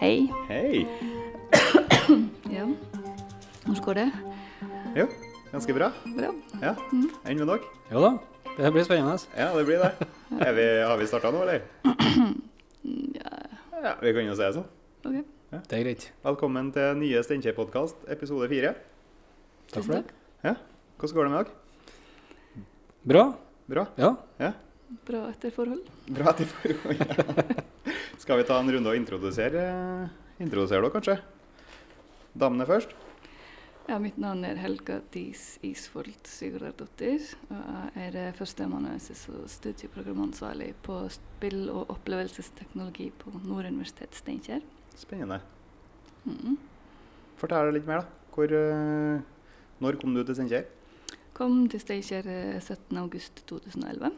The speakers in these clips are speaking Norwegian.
Hei. Hei. Ja. Hvordan går det? Jo, ganske bra. Bra. Ja. Enn med dere? Jo da, det blir spennende. Ja, det blir det. Er vi, har vi starta nå, eller? Ja, Ja, vi kan jo si det sånn. ok. Det er greit. Velkommen til nye Steinkjer-podkast, episode fire. Takk for det. Ja. Hvordan går det med dere? Bra. Bra? Ja. Ja. Bra etter forhold. Bra etter forhold. Ja. Skal vi ta en runde og introdusere, introdusere dere, kanskje? Damene først. Ja, mitt navn er Helga Dis Isfold Sigurdardottir. og Jeg er førsteamanuensis og studieprogramansvarlig på spill- og opplevelsesteknologi på Nord universitet Steinkjer. Spennende. Mhm. Fortell litt mer, da. Hvor, eh, når kom du til Steinkjer? Kom til Steinkjer eh, 17.8.2011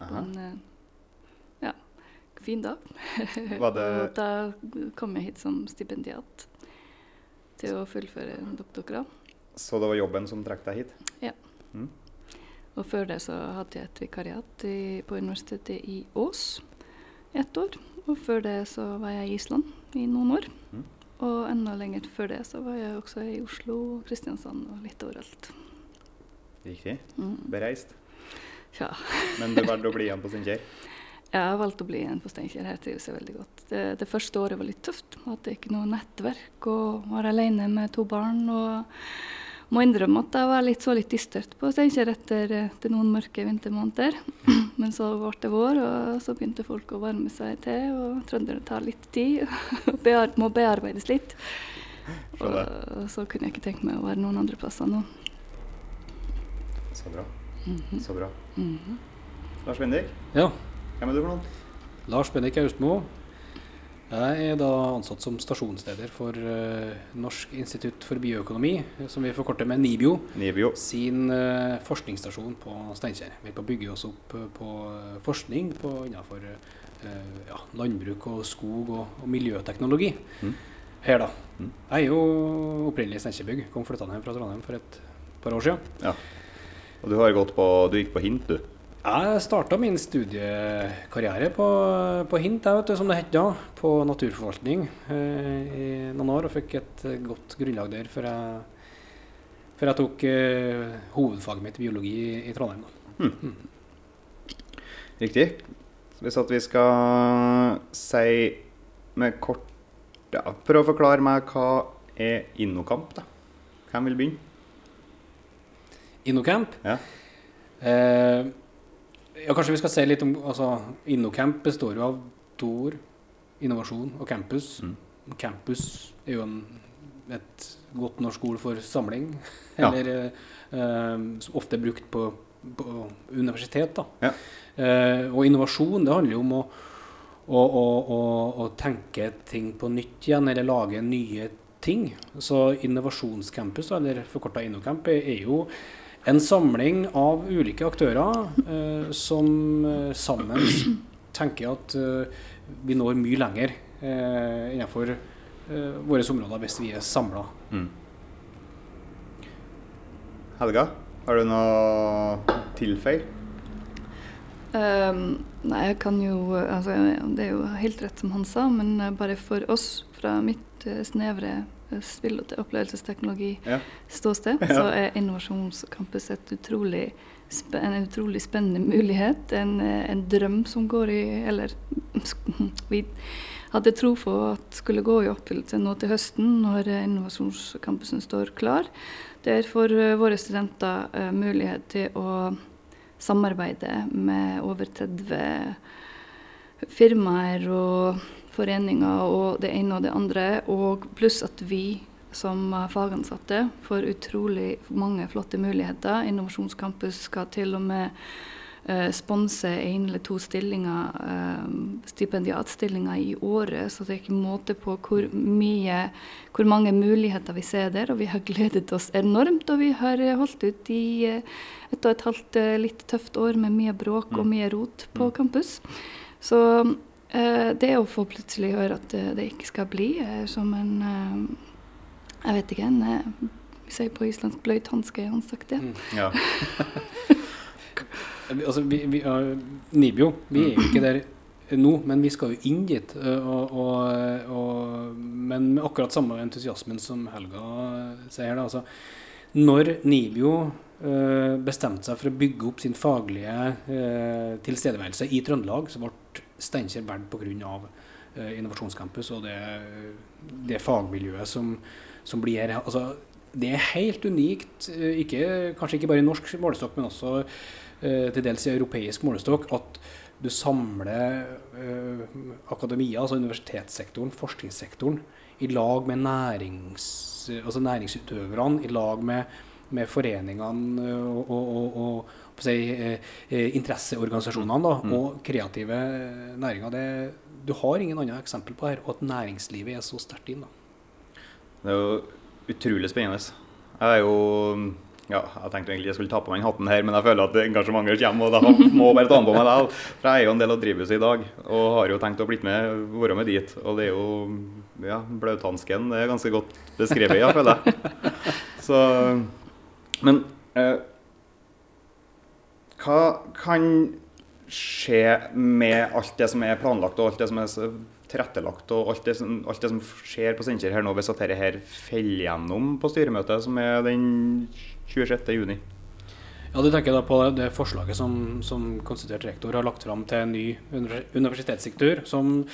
på en eh, fin det- og da kom jeg hit som stipendiat til å fullføre en doktorgrad. Så det var jobben som trakk deg hit? Ja. Mm. Og før det så hadde jeg et vikariat i, på universitetet i Ås ett år. Og før det så var jeg i Island i noen år. Mm. Og enda lenger før det så var jeg også i Oslo og Kristiansand og litt overalt. Riktig. Mm. Bereist. Ja. Men du valgte å bli igjen på Steinkjer? Jeg har valgt å bli igjen på Steinkjer. Her trives jeg veldig godt. Det, det første året var litt tøft. Hadde ikke noe nettverk og var alene med to barn. og må innrømme at jeg var litt så litt dystert på Steinkjer etter, etter noen mørke vintermåneder. Men så ble det vår, og så begynte folk å varme seg til. Og trønderne tar litt tid og bear, må bearbeides litt. Og så kunne jeg ikke tenke meg å være noen andre plasser nå. Så bra. Mhm. Så bra. Mhm. Lars Bendik, Ja. Hvem er du for noen? Lars Bennik Austmo. Jeg er da ansatt som stasjonsleder for eh, Norsk institutt for bioøkonomi, som vi forkorter med NIBIO, Nibio. sin eh, forskningsstasjon på Steinkjer. Vi er på å bygge oss opp eh, på forskning på, innenfor ja, landbruk og skog og, og miljøteknologi. Mm. Her, da. Mm. Jeg er jo opprinnelig Steinkjerbygg. Kom flytta hjem fra Trondheim for et par år siden. Ja. Og du har gått på Du gikk på hint, du. Jeg starta min studiekarriere på, på HINT, du, som det het da, på naturforvaltning eh, i noen år, og fikk et godt grunnlag der før jeg, før jeg tok eh, hovedfaget mitt biologi i, Trondheim. Da. Riktig. Hvis at vi skal si med kort ja, Prøv å forklare meg hva er InnoCamp, da? Hvem vil begynne? Innocamp. Ja. Eh, ja, kanskje vi skal se litt om altså, Innocamp består jo av to ord. Innovasjon og campus. Mm. Campus er jo en, et godt norsk ord for samling. Eller ja. eh, ofte brukt på, på universitet. Da. Ja. Eh, og innovasjon det handler jo om å, å, å, å, tenke ting på nytt igjen, eller lage nye ting. Så innovasjonscampus, eller forkorta Innocamp, er jo en samling av ulike aktører eh, som eh, sammen tenker at eh, vi når mye lenger eh, innenfor eh, våre områder hvis vi er samla. Mm. Helga, har du noe tilføy? Um, nei, jeg kan jo altså, Det er jo helt rett som han sa, men eh, bare for oss fra mitt snevre spill- og opplevelsesteknologi-ståsted, Ja. så er Innovasjonscampus utrolig en utrolig spennende mulighet. En, eh, en drøm som går i Eller vi hadde tro på at skulle gå i oppfyllelse nå til høsten, når eh, innovasjonscampusen står klar. Det er for eh, våre studenter mulighet til å samarbeide med over 30 firmaer og foreninger og det ene og det andre. Og pluss at vi som fagansatte får utrolig mange flotte muligheter. Innovasjonscampus skal til og med eh, sponse en eller to stillinger, eh, stipendiatstillinger i året. Så det er ikke måte på hvor mye, hvor mange muligheter vi ser der. Og vi har gledet oss enormt, og vi har holdt ut i eh, et og et halvt eh, litt tøft år med mye bråk og Mm. mye rot på Mm. campus. Så det å få plutselig høre at eh, det ikke skal bli, som en eh, Jeg vet ikke, en eh, vi sier på islandsk 'bløyt hanske i ansiktet. Mm. Ja. Altså, vi, vi, er, Nibio, vi er jo ikke der nå, men vi skal jo inn dit. eh, Og, og, og, men med akkurat samme entusiasmen som Helga sier. Da, altså, når Nibio eh, bestemte seg for å bygge opp sin faglige eh, tilstedeværelse i Trøndelag, så ble Steinkjer valgt pga. Eh, Innovasjonscampus og det, det fagmiljøet som, som blir her. Altså, det er helt unikt, eh, ikke, kanskje ikke bare i norsk målestokk, men også uh, til dels i europeisk målestokk, at du samler uh, akademia, altså universitetssektoren, forskningssektoren, i lag med nærings, altså næringsutøverne, i lag med, med foreningene og, og, og, si, eh, eh, interesseorganisasjonene da, Mm. og kreative næringer. Det, du har ingen andre eksempel på her, og at næringslivet er så sterkt inn. da. Det er jo utrolig spennende. Jeg er jo ja, jeg tenkte egentlig jeg skulle ta på meg den hatten her, men jeg føler at engasjementet kommer, og da må jeg bare ta den på meg likevel. For jeg er jo en del av drivhuset i dag, og har jo tenkt å blitt med, være med dit. Og det er jo ja, blauthansken. Det er ganske godt beskrevet, jeg føler jeg. Så Men eh, hva kan skje med alt det som er planlagt, og alt det som er tilrettelagt, og alt det som, alt det som skjer på Steinkjer her nå, hvis at dette her faller gjennom på styremøtet, som er den 26. juni? Ja, Du tenker da på det forslaget som, som konstituert rektor har lagt fram til en ny univer- universitetssektor, som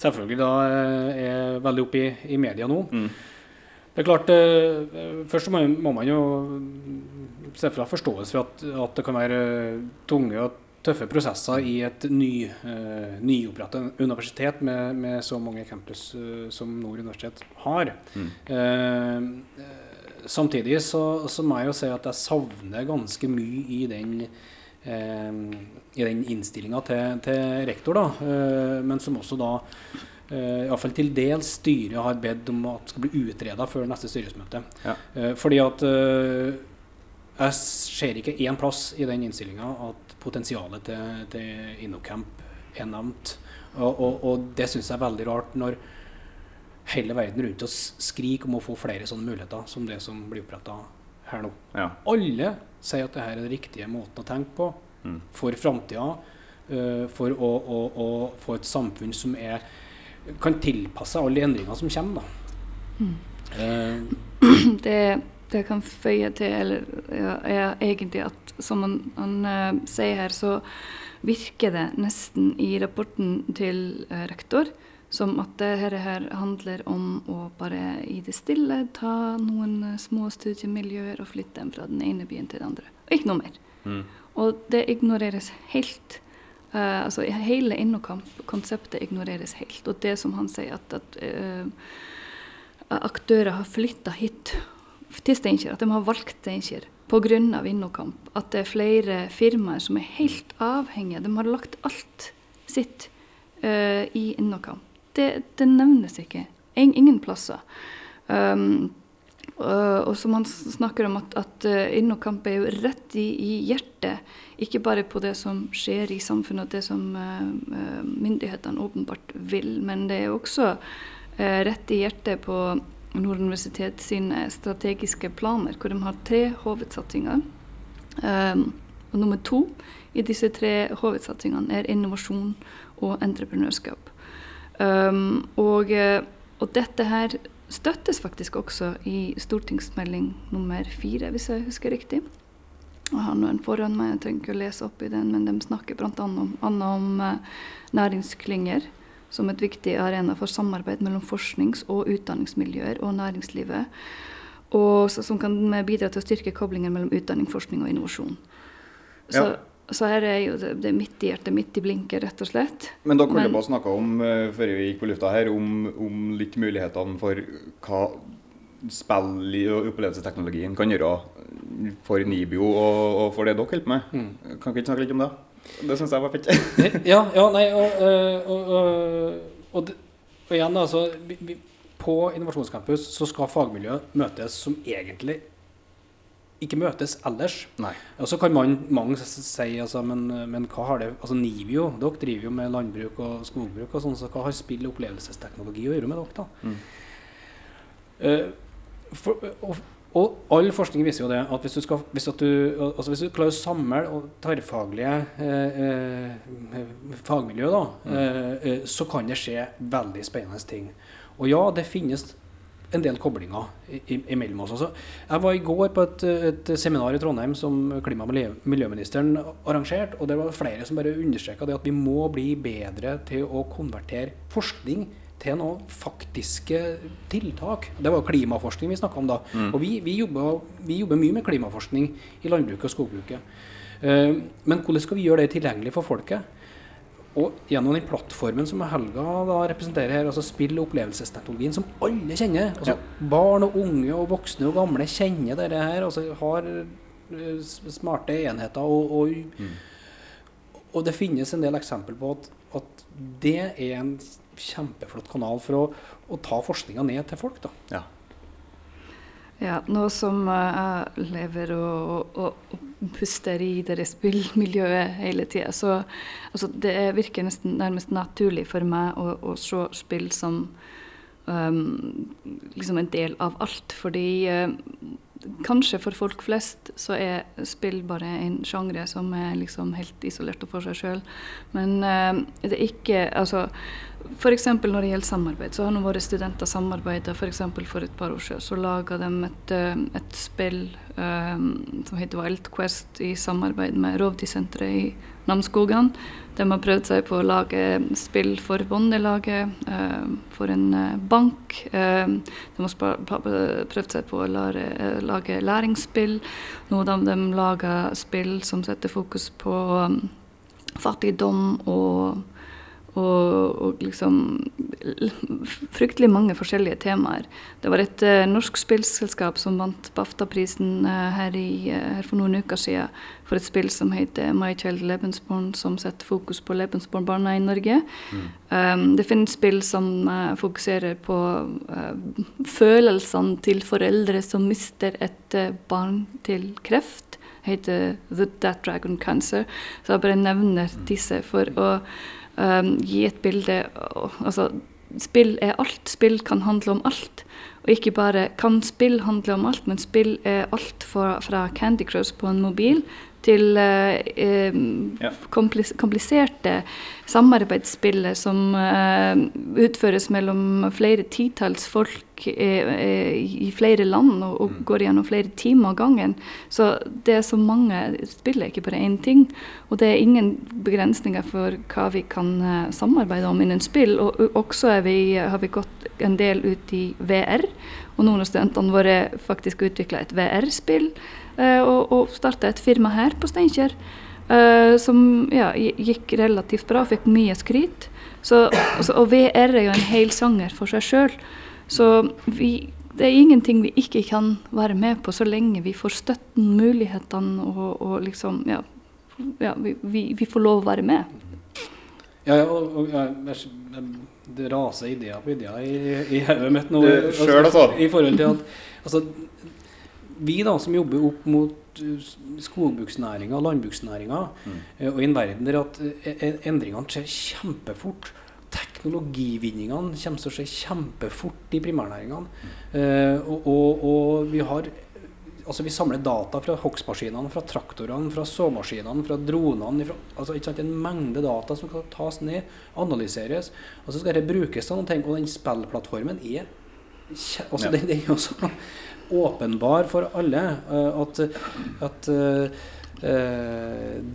selvfølgelig da eh, er veldig oppe i, i media nå. Mm. Det er klart, eh, Først må, må man jo se fra forståelse for at, at det kan være tunge og tøffe prosesser i et ny, uh, nyopprettet universitet med, med så mange campus uh, som Nord universitet har. Mm. Eh, samtidig så, så må jeg jo si at jeg savner ganske mye i den i den innstillinga til, til rektor, da, men som også da eh, Iallfall til dels styret har bedt om at skal bli utreda før neste styresmøte. Ja. Eh, fordi at eh, jeg ser ikke én plass i den innstillinga at potensialet til, til InnoCamp er nevnt. Og, og, og det syns jeg er veldig rart når hele verden rundt oss skriker om å få flere sånne muligheter som det som blir oppretta her nå. Ja. Alle sier at dette er den riktige måten å tenke på Mm. for framtida. Uh, for å, å, å få et samfunn som er, kan tilpasse alle de endringene som kommer. Da. Eh, det, det kan føye til, eller, ja, er egentlig at som han, han uh, sier her, så virker det nesten i rapporten til uh, rektor som at dette her handler om å bare i det stille ta noen små studiemiljøer og flytte dem fra den ene byen til den andre. Og ikke noe mer. Mm. Og det ignoreres helt. Eh, altså hele Innokamp-konseptet ignoreres helt. Og det som han sier, at, at uh, aktører har flytta hit til Steinkjer, at de har valgt Steinkjer pga. Innokamp. At det er flere firmaer som er helt avhengige. De har lagt alt sitt uh, i Innokamp. Det, det nevnes ikke. Ingen plasser. Um, og, og som han snakker om, at, at eh, Innokamp er jo rett i, i hjertet. Ikke bare på det som skjer i samfunnet, og det som uh, myndighetene åpenbart vil, men det er også uh, rett i hjertet på Nord universitet sine strategiske planer, hvor de har tre hovedsatsinger. Um, og nummer to i disse tre hovedsatsingene er innovasjon og entreprenørskap. Um, og, og dette her støttes faktisk også i stortingsmelding nummer fire, hvis jeg husker riktig. Jeg har noen foran meg, jeg trenger ikke å lese opp i den, men de snakker bl.a. om, om eh, næringsklynger som et viktig arena for samarbeid mellom forsknings- og utdanningsmiljøer og næringslivet. Og så, som kan bidra til å styrke koblingen mellom utdanning, forskning og innovasjon. Så, Ja. Så her er jo det, det er midt i hjertet, midt i blinken, rett og slett. Men dere holdt på å snakke om, eh, før vi gikk på lufta her, om, om litt mulighetene for hva spill og opplevelsesteknologien kan gjøre for Nibio og, og for det dere holder på med. Mm. Kan ikke snakke litt om det? Det syns jeg var fett. ja, ja, nei, og, øh, og, og, og, og igjen, altså vi, vi, På Innovasjonscampus så skal fagmiljøet møtes som egentlig ikke møtes ellers. Nei. Og så kan man, mange si altså, men, men hva har det Altså Nivio, dere driver jo med landbruk og skogbruk og sånn, så hva har spill og opplevelsesteknologi å gjøre med dere, da? Mm. Eh, for, og Og all forskning viser jo det at hvis du, skal, hvis du, altså hvis du klarer å samle tverrfaglige eh, eh, fagmiljø, da, mm. eh, så kan det skje veldig spennende ting. Og ja, det finnes en del koblinger imellom oss. Altså, jeg var i går på et, et seminar i Trondheim som klima- og miljøministeren arrangerte, og det var flere som bare understreka det at vi må bli bedre til å konvertere forskning til noen faktiske tiltak. Det var jo klimaforskning vi snakka om da. Og vi, vi, jobber, vi jobber mye med klimaforskning i landbruket og skogbruket. Eh, men hvordan skal vi gjøre det tilgjengelig for folket? Og gjennom den plattformen som Helga da representerer her, altså spill- og opplevelsesteknologien, som alle kjenner. altså Barn og unge og voksne og gamle kjenner dette her. altså Har eh, smarte enheter. Og, og, og det finnes en del eksempler på at, at det er en kjempeflott kanal for å, å ta forskninga ned til folk. da. Ja. Ja, nå som eh, jeg lever og, og, og puster i det spillmiljøet hele tida, så altså, det virker nesten nærmest naturlig for meg å, å se spill som um, liksom en del av alt. Fordi eh, kanskje for folk flest så er spill bare en sjanger som er liksom helt isolert og for seg sjøl. Men eh, det er ikke Altså F.eks. når det gjelder samarbeid, så har nå våre studenter samarbeida f.eks. For, for et par år siden. Så laga de et, eh, et spill eh, som heter Wild Quest i samarbeid med Rovdisenteret i Namsskogan. De har prøvd seg på å lage spill for Bondelaget, eh, for en eh, bank. Eh, de har prøvd seg på å lage, læringsspill. Nå har de lager spill som setter fokus på um, fattigdom og og, og liksom fryktelig mange forskjellige temaer. Det var et uh, norsk spillselskap som vant BAFTA-prisen uh, her, i, eh, her for noen uker siden for et spill som heter My Child Lebensborn, som setter fokus på Lebensborn-barna i Norge. Um, det finnes spill som fokuserer på følelsene til foreldre som mister et barn til kreft. Heter The That Dragon Cancer. Så jeg bare nevner disse for å um, gi et bilde Altså, spill er alt. Spill kan handle om alt. Og ikke bare kan spill handle om alt, men spill er alt fra, fra Candy Crush på en mobil til eh, eh, kompliserte samarbeidsspillet som eh, utføres mellom flere titalls folk eh, eh, i flere land og, og går gjennom flere timer av gangen. Så det er så mange spill, er ikke bare én ting. Og det er ingen begrensninger for hva vi kan eh, samarbeide om innen spill. Og og også vi, har vi gått en del ut i VR, og noen av studentene våre faktisk utvikla et VR-spill. eh, og og starta et firma her på Steinkjer. eh, som ja, gikk relativt bra, fikk mye skryt. Så, altså, og VR er jo en hel sanger for seg sjøl. Så vi, det er ingenting vi ikke kan være med på så lenge vi får støtten, mulighetene og, og liksom Ja, ja vi, vi, vi får lov å være med. Ja, ja, og, ja, det raser ideer på ideer i, i hodet mitt nå. Det- selv, altså. I forhold til at altså, vi da som jobber opp mot uh, skogbruksnæringa og landbruksnæringa, mm. og i en verden der at eh, eh, endringene skjer kjempefort Teknologivinningene kommer til å skje kjempefort i primærnæringene. Eh, og, og, og vi har Altså Vi samler data fra hogstmaskinene, fra traktorene, fra såmaskinene, fra dronene. Fra, altså ikke sant, En mengde data som kan tas ned, analyseres. Og så skal det brukes til ting. Og den spillplattformen er altså Ja. den, den er jo så åpenbar for alle eh, at, at uh,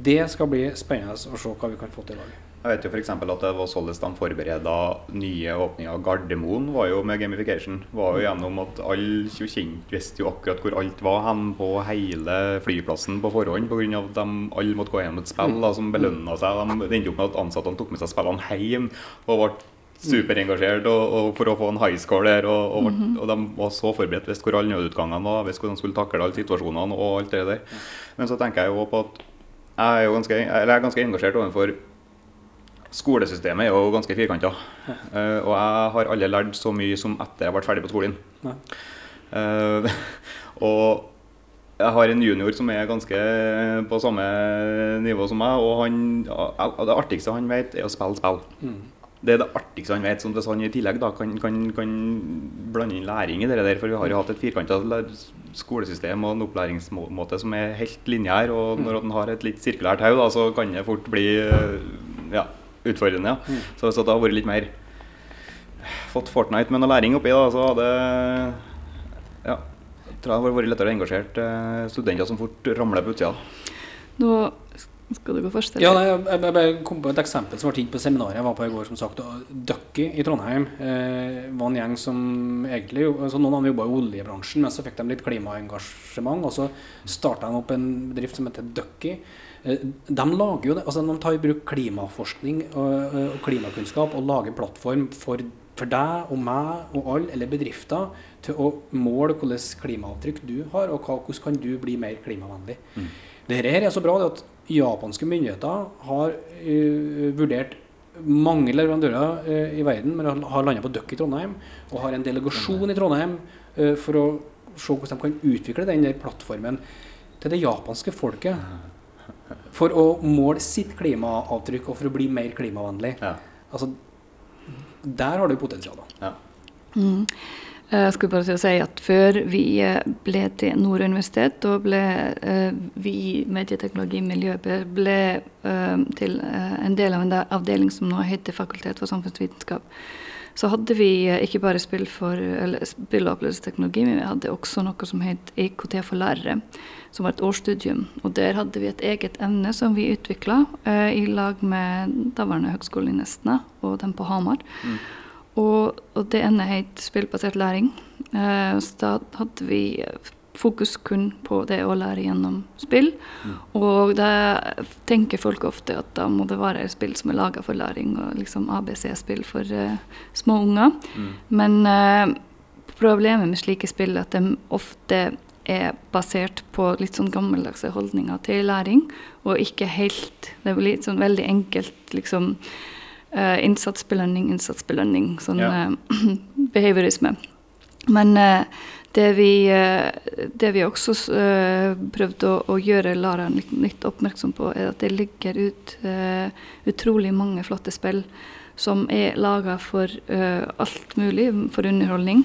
det skal bli spennende å se hva vi kan få til i lag. Jeg vet jo f.eks. at det var således de forbereda nye åpninger av Gardermoen var jo med gamification. var jo gjennom at alle kjente visste jo akkurat hvor alt var hen på hele flyplassen på forhånd. Pga. at de alle måtte gå gjennom et spill da, som belønna seg. De, det endte opp med at ansatte tok med seg spillene hjem og ble superengasjert og, og for å få en high score der. Og, og, ble- og de var så forberedt visste hvor alle nødutgangene var, visste hvordan de skulle takle alle situasjonene og alt det der. Men så tenker jeg jo på at jeg er ganske, jeg er ganske engasjert overfor Skolesystemet er jo ganske firkanta. Eh, og jeg har aldri lært så mye som etter jeg ble ferdig på skolen. Eh, og jeg har en junior som er ganske på samme nivå som meg, og han, det artigste han vet, er å spille spill. Mm. det er det artigste han vet. Sånn hvis han i tillegg da kan, kan, kan blande inn læring i det der, for vi har jo hatt et firkanta skolesystem og en opplæringsmåte som er helt lineær. Og når han har et litt sirkulært hode, så kan det fort bli eh, ja, utfordrende. Ja. Mm. Så hvis det hadde vært litt mer Fått Fortnite med noe læring oppi, da, så hadde ja, jeg tror det hadde vært lettere å engasjere eh, studenter som fort ramler på utsida. Nå skal du gå først? Ja, eller? nei, jeg, jeg, kom på et eksempel som ble gitt på seminaret jeg var på i går. som sagt, Ducky i Trondheim eh, var en gjeng som egentlig altså Noen av dem jobba i oljebransjen, men så fikk de litt klimaengasjement. Og så starta de opp en bedrift som heter Ducky. Eh, de, lager jo det, altså de tar i bruk klimaforskning og, og klimakunnskap og lager plattform for, for deg og meg og alle, eller bedrifter, til å måle hvilket klimaavtrykk du har, og hva, hvordan kan du bli mer klimavennlig. Mm. Dette er så bra det at japanske myndigheter har uh, vurdert mange leverandører uh, i verden, men har landa på Duck i Trondheim og har en delegasjon i Trondheim uh, for å se hvordan de kan utvikle den der plattformen til det japanske folket. For å måle sitt klimaavtrykk og for å bli mer klimavennlig. Ja. Altså, der har du potensial. da. Ja. Mm. Eh, Jeg skulle bare si at før vi eh, ble til Nord universitet, da ble eh, vi i medieteknologimiljøet ble eh, til en del av en avdeling som nå heter Fakultet for samfunnsvitenskap. Så hadde vi eh, ikke bare spill, for, eller spill og opplevelsesteknologi, men vi hadde også noe som het IKT for lærere, som var et årsstudium. Og der hadde vi et eget emne som vi utvikla eh, i lag med daværende Høgskolen i Nesna og den på Hamar. Mm. Og, og det ene het spillbasert læring. Eh, så da hadde vi eh, fokus kun på det å lære gjennom spill. Mm. Og da tenker folk ofte at da må det være spill som er laga for læring, og liksom ABC-spill for uh, små unger. Mm. Men uh, problemet med slike spill er at de ofte er basert på litt sånn gammeldagse holdninger til læring, og ikke helt Det jo litt sånn veldig enkelt liksom Uh, innsatsbelønning, innsatsbelønning. Sånn Ja. eh, behaviorisme. Men det, vi, eh, det vi også eh, prøvde å, gjøre læreren litt, oppmerksom på, er at det ligger ut eh, utrolig mange flotte spill som er laga for alt mulig, for underholdning.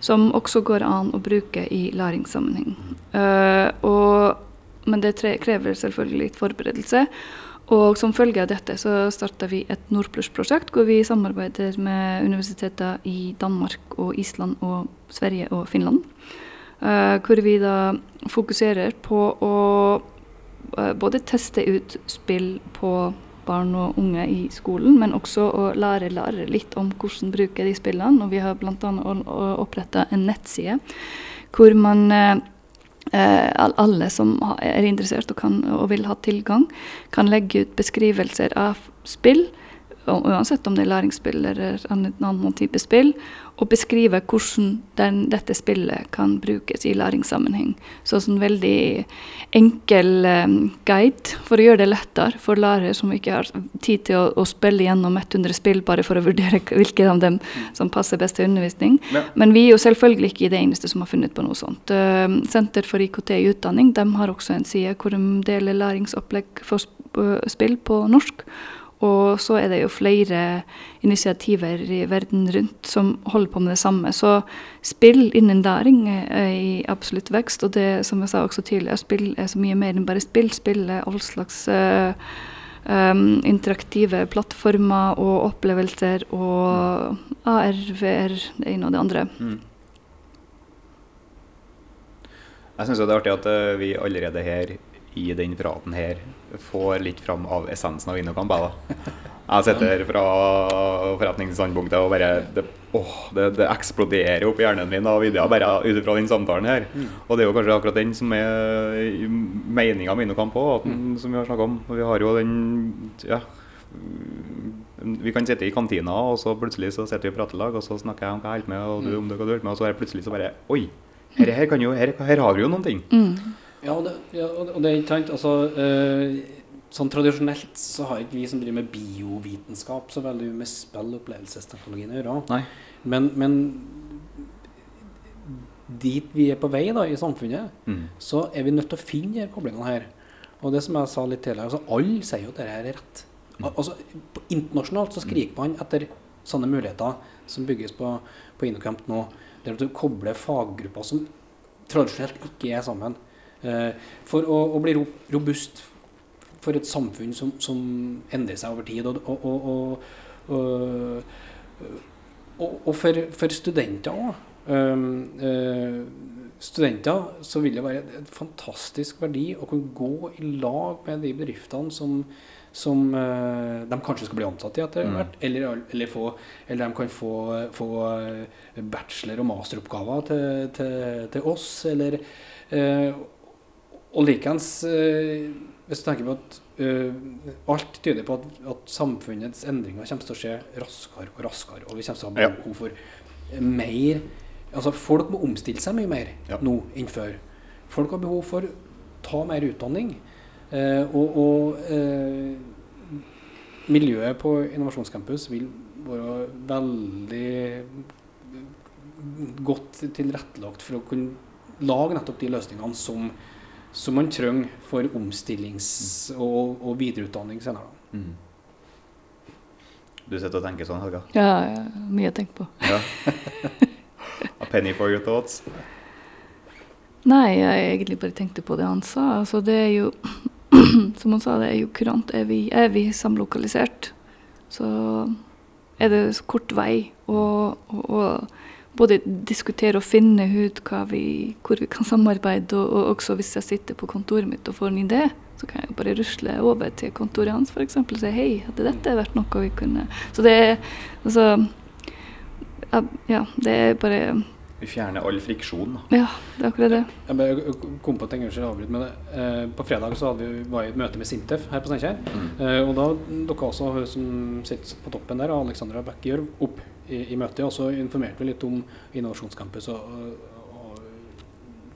Som også går an å bruke i læringssammenheng. Men det krever selvfølgelig litt forberedelse. Og som følge av dette så starta vi et Nordplus-prosjekt, hvor vi samarbeider med universiteter i Danmark og Island og Sverige og Finland. Uh, hvor vi da fokuserer på å uh, både teste ut spill på barn og unge i skolen, men også å lære lærere litt om hvordan bruke de spillene. Og vi har bl.a. oppretta en nettside hvor man uh, alle som er interessert og, kan, og vil ha tilgang, kan legge ut beskrivelser av spill, uansett om det er læringsspill eller en annen type spill, og beskrive hvordan den, dette spillet kan brukes i læringssammenheng. Så en veldig enkel um, guide for å gjøre det lettere for lærere som ikke har tid til å, å spille gjennom 100 spill bare for å vurdere hvilke av dem som passer best til undervisning. Ja. Men vi er jo selvfølgelig ikke det eneste som har funnet på noe sånt. Uh, Senter for IKT i utdanning de har også en side hvor de deler læringsopplegg for sp- øh, spill på norsk. Og så er det jo flere initiativer i verden rundt som holder på med det samme. Så spill innen læring er i absolutt vekst. Og det som jeg sa også tidligere, spill er så mye mer enn bare spill. Spill er all slags uh, um, interaktive plattformer og opplevelser og AR, VR, det ene og det andre. Mm. Jeg syns det er artig at eh, vi allerede her i den praten her får litt fram av essensen av Innokamp. jeg. Sitter fra forretningsstandpunktet og bare det, åh, det, det eksploderer opp i hjernen min av ideer bare ut ifra den samtalen her. Og det er jo kanskje akkurat den som er meninga med Innokamp òg, som vi har snakka om. Vi har jo den ja, vi kan sitte i kantina, og så plutselig så sitter vi og prater lag, og så snakker jeg om hva jeg holder med, og du om det hva du holder med, og så er det plutselig så bare Oi! Her, her, kan jo, her, her har vi jo noen ting. Mm. Ja, og det, ja, og det- er ikke sant, altså eh, Sånn tradisjonelt så har ikke vi som driver med biovitenskap så veldig med spill- og opplevelsesteknologien å gjøre. Men, men dit vi er på vei da i samfunnet, Mm. så er vi nødt til å finne de koblingene her. Og det som jeg sa litt tidligere, altså alle sier jo at dette er rett. Al- Altså, internasjonalt så skriker man etter sånne muligheter som bygges på, på Innocamp nå, der du kobler faggrupper som tradisjonelt ikke er sammen. Eh, for å, å bli robust for et samfunn som, som endrer seg over tid. Og, og, og, og, for, for studenter òg. studenter så vil det være et fantastisk verdi å kunne gå i lag med de bedriftene som, som eh, de kanskje skal bli ansatt i etter Mm. hvert, eller, eller, få, eller de kan få, få eh, bachelor- og masteroppgaver til, til, til oss, eller eh, Og likeens, eh, hvis du tenker på at eh, alt tyder på at, at samfunnets endringer kommer til å skje raskere og raskere, og vi kommer til å ha behov for mer Altså, folk må omstille seg mye mer Ja. nå enn før. Folk har behov for å ta mer utdanning. Eh, og og eh, miljøet på Innovasjonscampus vil være veldig godt tilrettelagt for å kunne lage nettopp de løsningene som, som man trenger for omstillings- og, og videreutdanning senere. Mm. Du sitter og tenker sånn, Helga? Ja, ja, mye å tenke på. Ja. A penny for your thoughts. Nei, jeg egentlig bare tenkte på det han sa. Altså, det er jo Som han sa, det er jo kurant. Er vi, er vi samlokalisert, så er det så kort vei og, og, å både diskutere og finne ut hva vi, hvor vi kan samarbeide, og, og også hvis jeg sitter på kontoret mitt og får en idé, så kan jeg jo bare rusle over til kontoret hans for eksempel, og si hei, hadde dette vært noe vi kunne Så det er altså ja, det er bare Vi fjerner all friksjon. Ja, det er akkurat det. Jeg bare kom på jeg unnskyld avbryte med det. Eh, på fredag så hadde vi, var vi i et møte med Sintef her på Steinkjer. Mm. Eh, og da dukka også hun som sitter på toppen der, Alexandra Beck Gjørv, opp i, i møtet. Og så informerte vi litt om Innovasjonscampus. Og, og,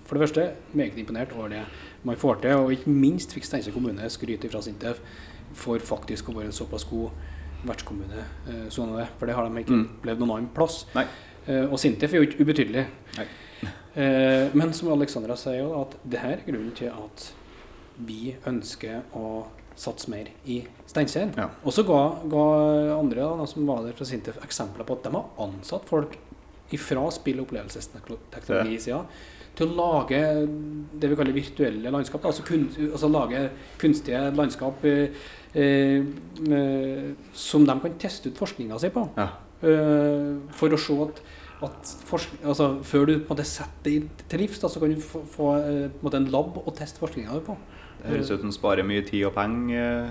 for det første meget imponert over det man får til. Og ikke minst fikk Steinkjer kommune skryt fra Sintef for faktisk å være en såpass god vertskommune. Sånn det, for det har de ikke Mm. opplevd noen annen plass. Nei. Eh, og Sintef er jo ikke ubetydelig. Nei. Eh, men som Alexandra sier, jo, at det her er grunnen til at vi ønsker å satse mer i Steinkjer. Ja. Og så ga, ga andre da, som var der fra Sintef eksempler på at de har ansatt folk fra spill- og opplevelsesteknologisida til å lage det vi kaller virtuelle landskap. Altså, kun, altså lage kunstige landskap eh, eh, som de kan teste ut forskninga si på. Ja. Eh, for å se at, at forsk altså, før du på en måte setter det til livs, da, så kan du få, få eh, på en, en lab å teste forskninga di på. Det høres ut som sparer mye tid og penger.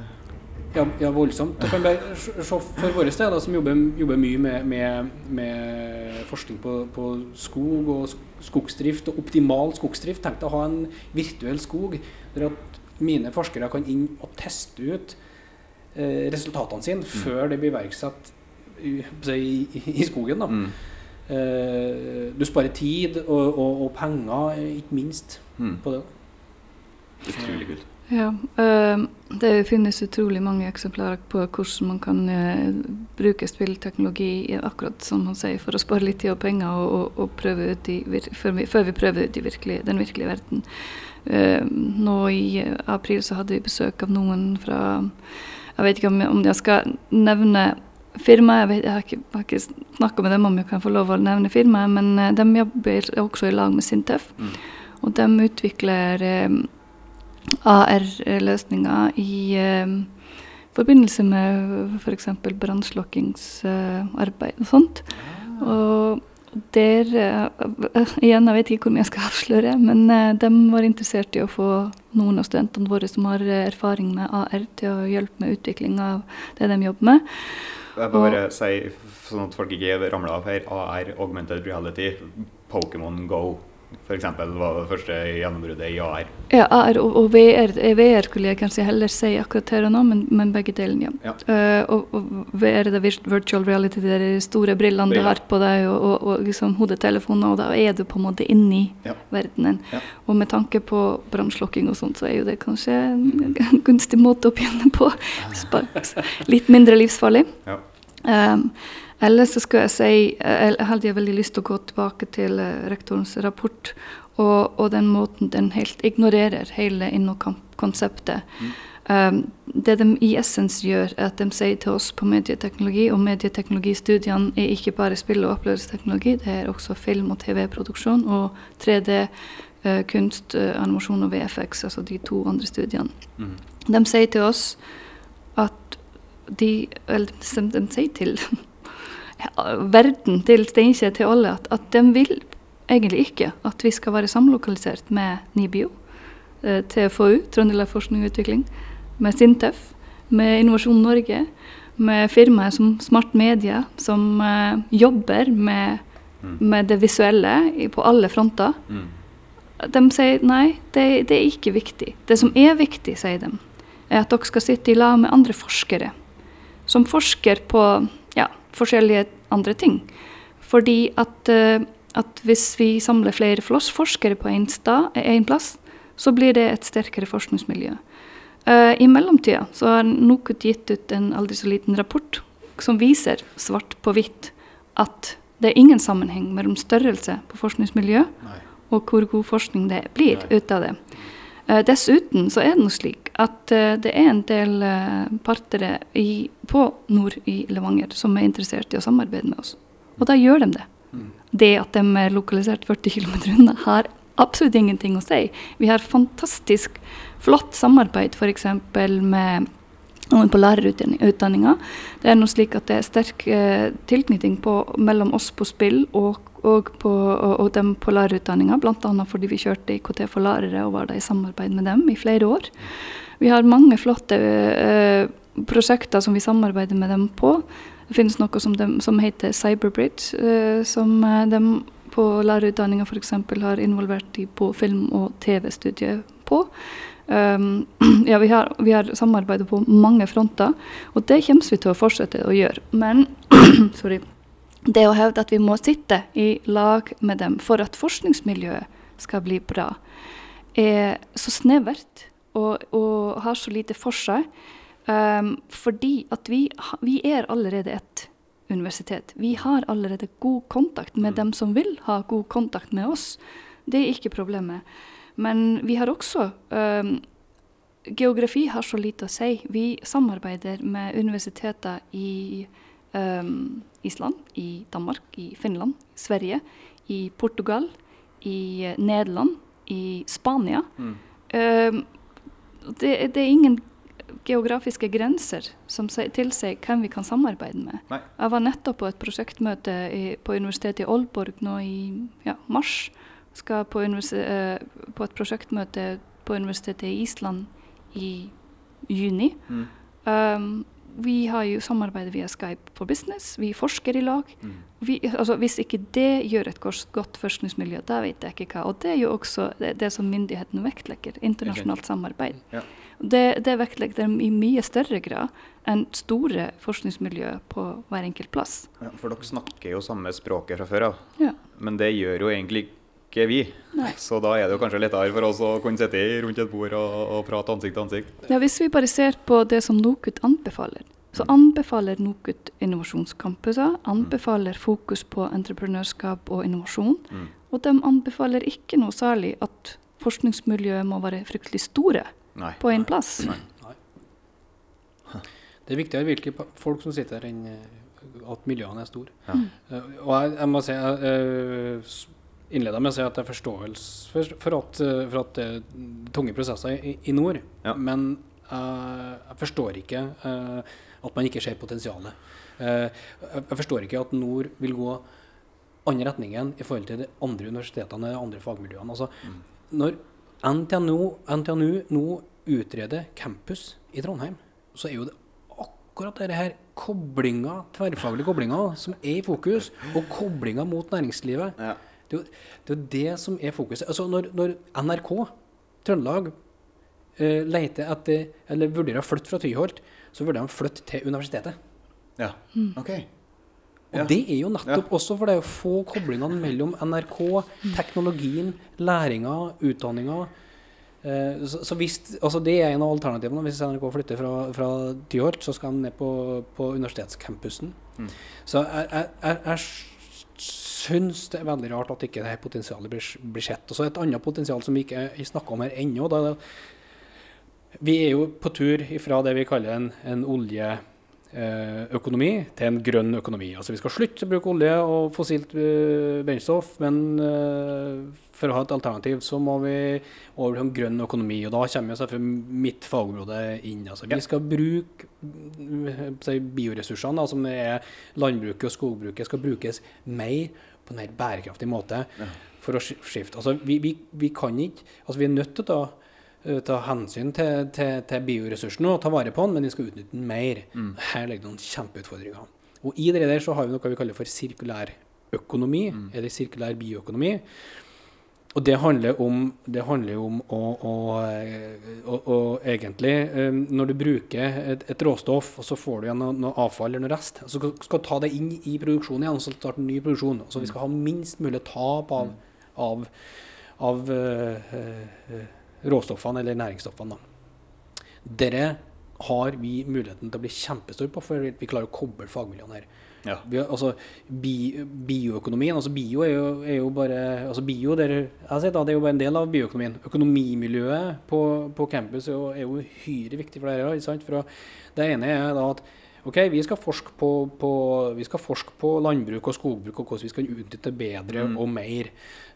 Ja, ja voldsomt. Du kan bare se for våre steder, som jobber, jobber mye med, med, med forskning på, på skog og skogsdrift og optimal skogsdrift. Tenk deg å ha en virtuell skog der at mine forskere kan inn og teste ut eh, resultatene sine før det blir iverksatt i, i, i skogen. Da. Mm. Eh, du sparer tid og, og, og penger, eh, ikke minst, Mm. på det. Utrolig kult. Ja, eh, det finnes utrolig mange eksemplarer på hvordan man kan eh, bruke spillteknologi akkurat som han sier, for å spare litt tid og penger og, og, og i, før, vi, før vi prøver ut i virkelig, den virkelige verden. Eh, nå i april så hadde vi besøk av noen fra Jeg vet ikke om, om jeg skal nevne firmaet. Jeg, vet, jeg har ikke, jeg har ikke snakka med dem om jeg kan få lov å nevne firmaet, men eh, de jobber også i lag med Sintef. Mm. Og de utvikler eh, AR-løsninger i eh, forbindelse med f.eks. brannslukkingsarbeid og sånt. Og der eh, Igjen, jeg vet ikke hvor mye jeg skal avsløre, men eh, de var interessert i å få noen av studentene våre som har erfaring med AR, til å hjelpe med utvikling av det de jobber med. Jeg må bare si, sånn at folk ikke ramler av her, AR, augmented reality, Pokémon Go f.eks. var det første gjennombruddet i AR. Ja, AR og, og VR, eh, VR skulle jeg kanskje heller si akkurat her og nå, men, men begge delene, ja. Ja. Uh, og, og VR er det vir- virtual reality, de der store brillene du har på deg, og, og, liksom hodetelefoner, og da er du på en måte inni Ja. verdenen. Ja. Og med tanke på brannslukking og sånt, så er jo det kanskje en gunstig måte å begynne på. Litt mindre livsfarlig. Ja. Um, ellers så skal jeg si eh, Jeg hadde jeg veldig lyst til å gå tilbake til eh, rektorens rapport og, og den måten den helt ignorerer hele innokonseptet. Mm. Um, det de i essens gjør, er at de sier til oss på medieteknologi, og medieteknologistudiene er ikke bare spill- og opplevelsesteknologi, det er også film- og TV-produksjon og 3D, uh, kunst, uh, animasjon og VFX, altså de to andre studiene. Mm. De sier til oss at de Eller de, de sier til verden, til Steinkjer, til alle, at, at de vil egentlig ikke at vi skal være samlokalisert med NIBIO, eh, TFoU, Trøndelag Forskning og Utvikling, med Sintef, med Innovasjon Norge, med firmaer som Smart Media, som eh, jobber med, Mm. med det visuelle i, på alle fronter. Mm. De sier nei, det, det er ikke viktig. Det som er viktig, sier de, er at dere skal sitte i lag med andre forskere som forsker på forskjellige andre ting. Fordi at, eh, at hvis vi samler flere forskere på én en plass, så blir det et sterkere forskningsmiljø. Eh, I mellomtida så har NOKUT gitt ut en aldri så liten rapport som viser svart på hvitt at det er ingen sammenheng mellom størrelse på forskningsmiljø Nei. og hvor god forskning det blir Nei. ut av det. Eh, dessuten så er det nå slik at eh, det er en del partere i, på nord i Levanger som er interessert i å samarbeide med oss. Og da gjør de det. Mm. Det at de er lokalisert 40 km unna, har absolutt ingenting å si. Vi har fantastisk flott samarbeid f.eks. med noen på lærerutdanninga. Det er noe slik at det er sterk eh, tilknytning på, mellom oss på spill og, og, på, og, og dem på lærerutdanninga, bl.a. fordi vi kjørte IKT for lærere og var da i samarbeid med dem i flere år. Vi har mange flotte eh, prosjekter som vi samarbeider med dem på. Det finnes noe som, dem, som heter Cyberbridge, eh, som eh, de på lærerutdanninga f.eks. har involvert de på film- og TV-studiet på. Um, ja, vi har, vi har samarbeidet på mange fronter, og det kommer vi til å fortsette å gjøre. Men sorry, det å hevde at vi må sitte i lag med dem for at forskningsmiljøet skal bli bra, er så snevert og, og har så lite for seg. Um, fordi at vi, vi er allerede et universitet. Vi har allerede god kontakt med dem som vil ha god kontakt med oss. Det er ikke problemet. Men vi har også um, Geografi har så lite å si. Vi samarbeider med universiteter i um, Island, i Danmark, i Finland, Sverige, i Portugal, i eh, Nederland, i Spania. Mm. Um, det, det er ingen geografiske grenser som sier- tilsier hvem vi kan samarbeide med. Nei. Jeg var nettopp på et prosjektmøte i, på Universitetet i Aalborg nå i ja, mars. Skal på, eh, på et prosjektmøte på Universitetet i Island i juni. Mm. Um, vi har jo samarbeidet via Skype for business. Vi forsker i lag. Mm. Vi, altså, hvis ikke det gjør et godt, godt forskningsmiljø, da vet jeg ikke hva. Og det er jo også det, det som myndighetene vektlegger. Internasjonalt samarbeid. Ja. Det, det vektlegger de i mye større grad enn store forskningsmiljø på hver enkelt plass. Ja, for dere snakker jo samme språket fra før av. Ja. Men det gjør jo egentlig ikke vi. Nei. Så da er det jo kanskje lettere for oss å kunne sitte i- rundt et bord og, og prate ansikt til ansikt. Ja, hvis vi bare ser på det som NOKUT anbefaler, så anbefaler NOKUT innovasjonscampuser, anbefaler fokus på entreprenørskap og innovasjon, Mm. og de anbefaler ikke noe særlig at forskningsmiljøet må være fryktelig store Nei. på en plass. Nei. Det er viktigere hvilke folk som sitter her, enn at miljøene er store. Ja. Uh, og jeg, jeg må si, jeg eh, s- innleda med å si at jeg er forståelse for, for, at, eh, for at det er tunge prosesser i, i nord. Ja. Men uh, jeg forstår ikke uh, at man ikke ser potensialet. Uh, jeg, forstår ikke at nord vil gå andre retningen i forhold til de andre universitetene og de andre fagmiljøene. Altså, Når NTNU, NTNU nå utreder campus i Trondheim, så er jo det akkurat dette her koblinga, tverrfaglige koblinga som er i fokus, og koblinga mot næringslivet. Ja. Det er jo det, er det som er fokuset. Altså når, når NRK Trøndelag eh, leter etter, eller vurderer å flytte fra Tyholt, så vurderer de å flytte til universitetet. ja. OK. Og Ja. det er jo nettopp også for det å få koblingene mellom NRK, teknologien, læringa, utdanninga. Eh, så, så hvis, altså det er en av alternativene. Hvis NRK flytter fra, fra Tyholt, så skal de ned på, på universitetscampusen. Mm. Så jeg, jeg, jeg, jeg syns det er veldig rart at ikke det her potensialet blir, blir sett. Og så et annet potensial som vi ikke snakker om her ennå. Da, Vi er jo på tur fra det vi kaller en, en oljeøkonomi til en grønn økonomi. Altså Vi skal slutte å bruke olje og fossilt uh, brennstoff, men uh, for å ha et alternativ så må vi over til en grønn økonomi. og Da kommer selvfølgelig mitt fagområde inn. altså Vi skal bruke si, bioressursene, da, som er landbruket og skogbruket, skal brukes mer på en mer bærekraftig måte. Ja. for å skifte. Altså, vi, vi, vi, kan ikke, altså vi er nødt til å ta Eh, ta hensyn til, til, til bioressursen og ta vare på den, men vi skal utnytte den mer. Mm. Her ligger det noen kjempeutfordringer. Og I det der så har vi noe vi kaller for sirkulær økonomi, mm. eller sirkulær bioøkonomi. Og det handler om, det handler om å, å, å, å, egentlig eh, Når du bruker et, et, råstoff, og så får du igjen noe, noe avfall eller noe rest, så skal, du ta det inn i produksjonen igjen og så starte en ny produksjon. Så vi skal ha minst mulig tap av, mm. av, av uh, uh, råstoffene eller næringsstoffene. Dere har vi muligheten til å bli kjempestore på, for vi klarer å koble fagmiljøene her. Ja. Vi, altså, bi, bioøkonomien altså Bio er jo, er jo bare altså bio, der, jeg da, det er jo bare en del av bioøkonomien. Økonomimiljøet på, på campus er jo, uhyre viktig for dere. For det ene er da at Ok, vi skal, forske på, på, vi skal forske på landbruk og skogbruk og hvordan vi skal utnytte bedre mm. og mer.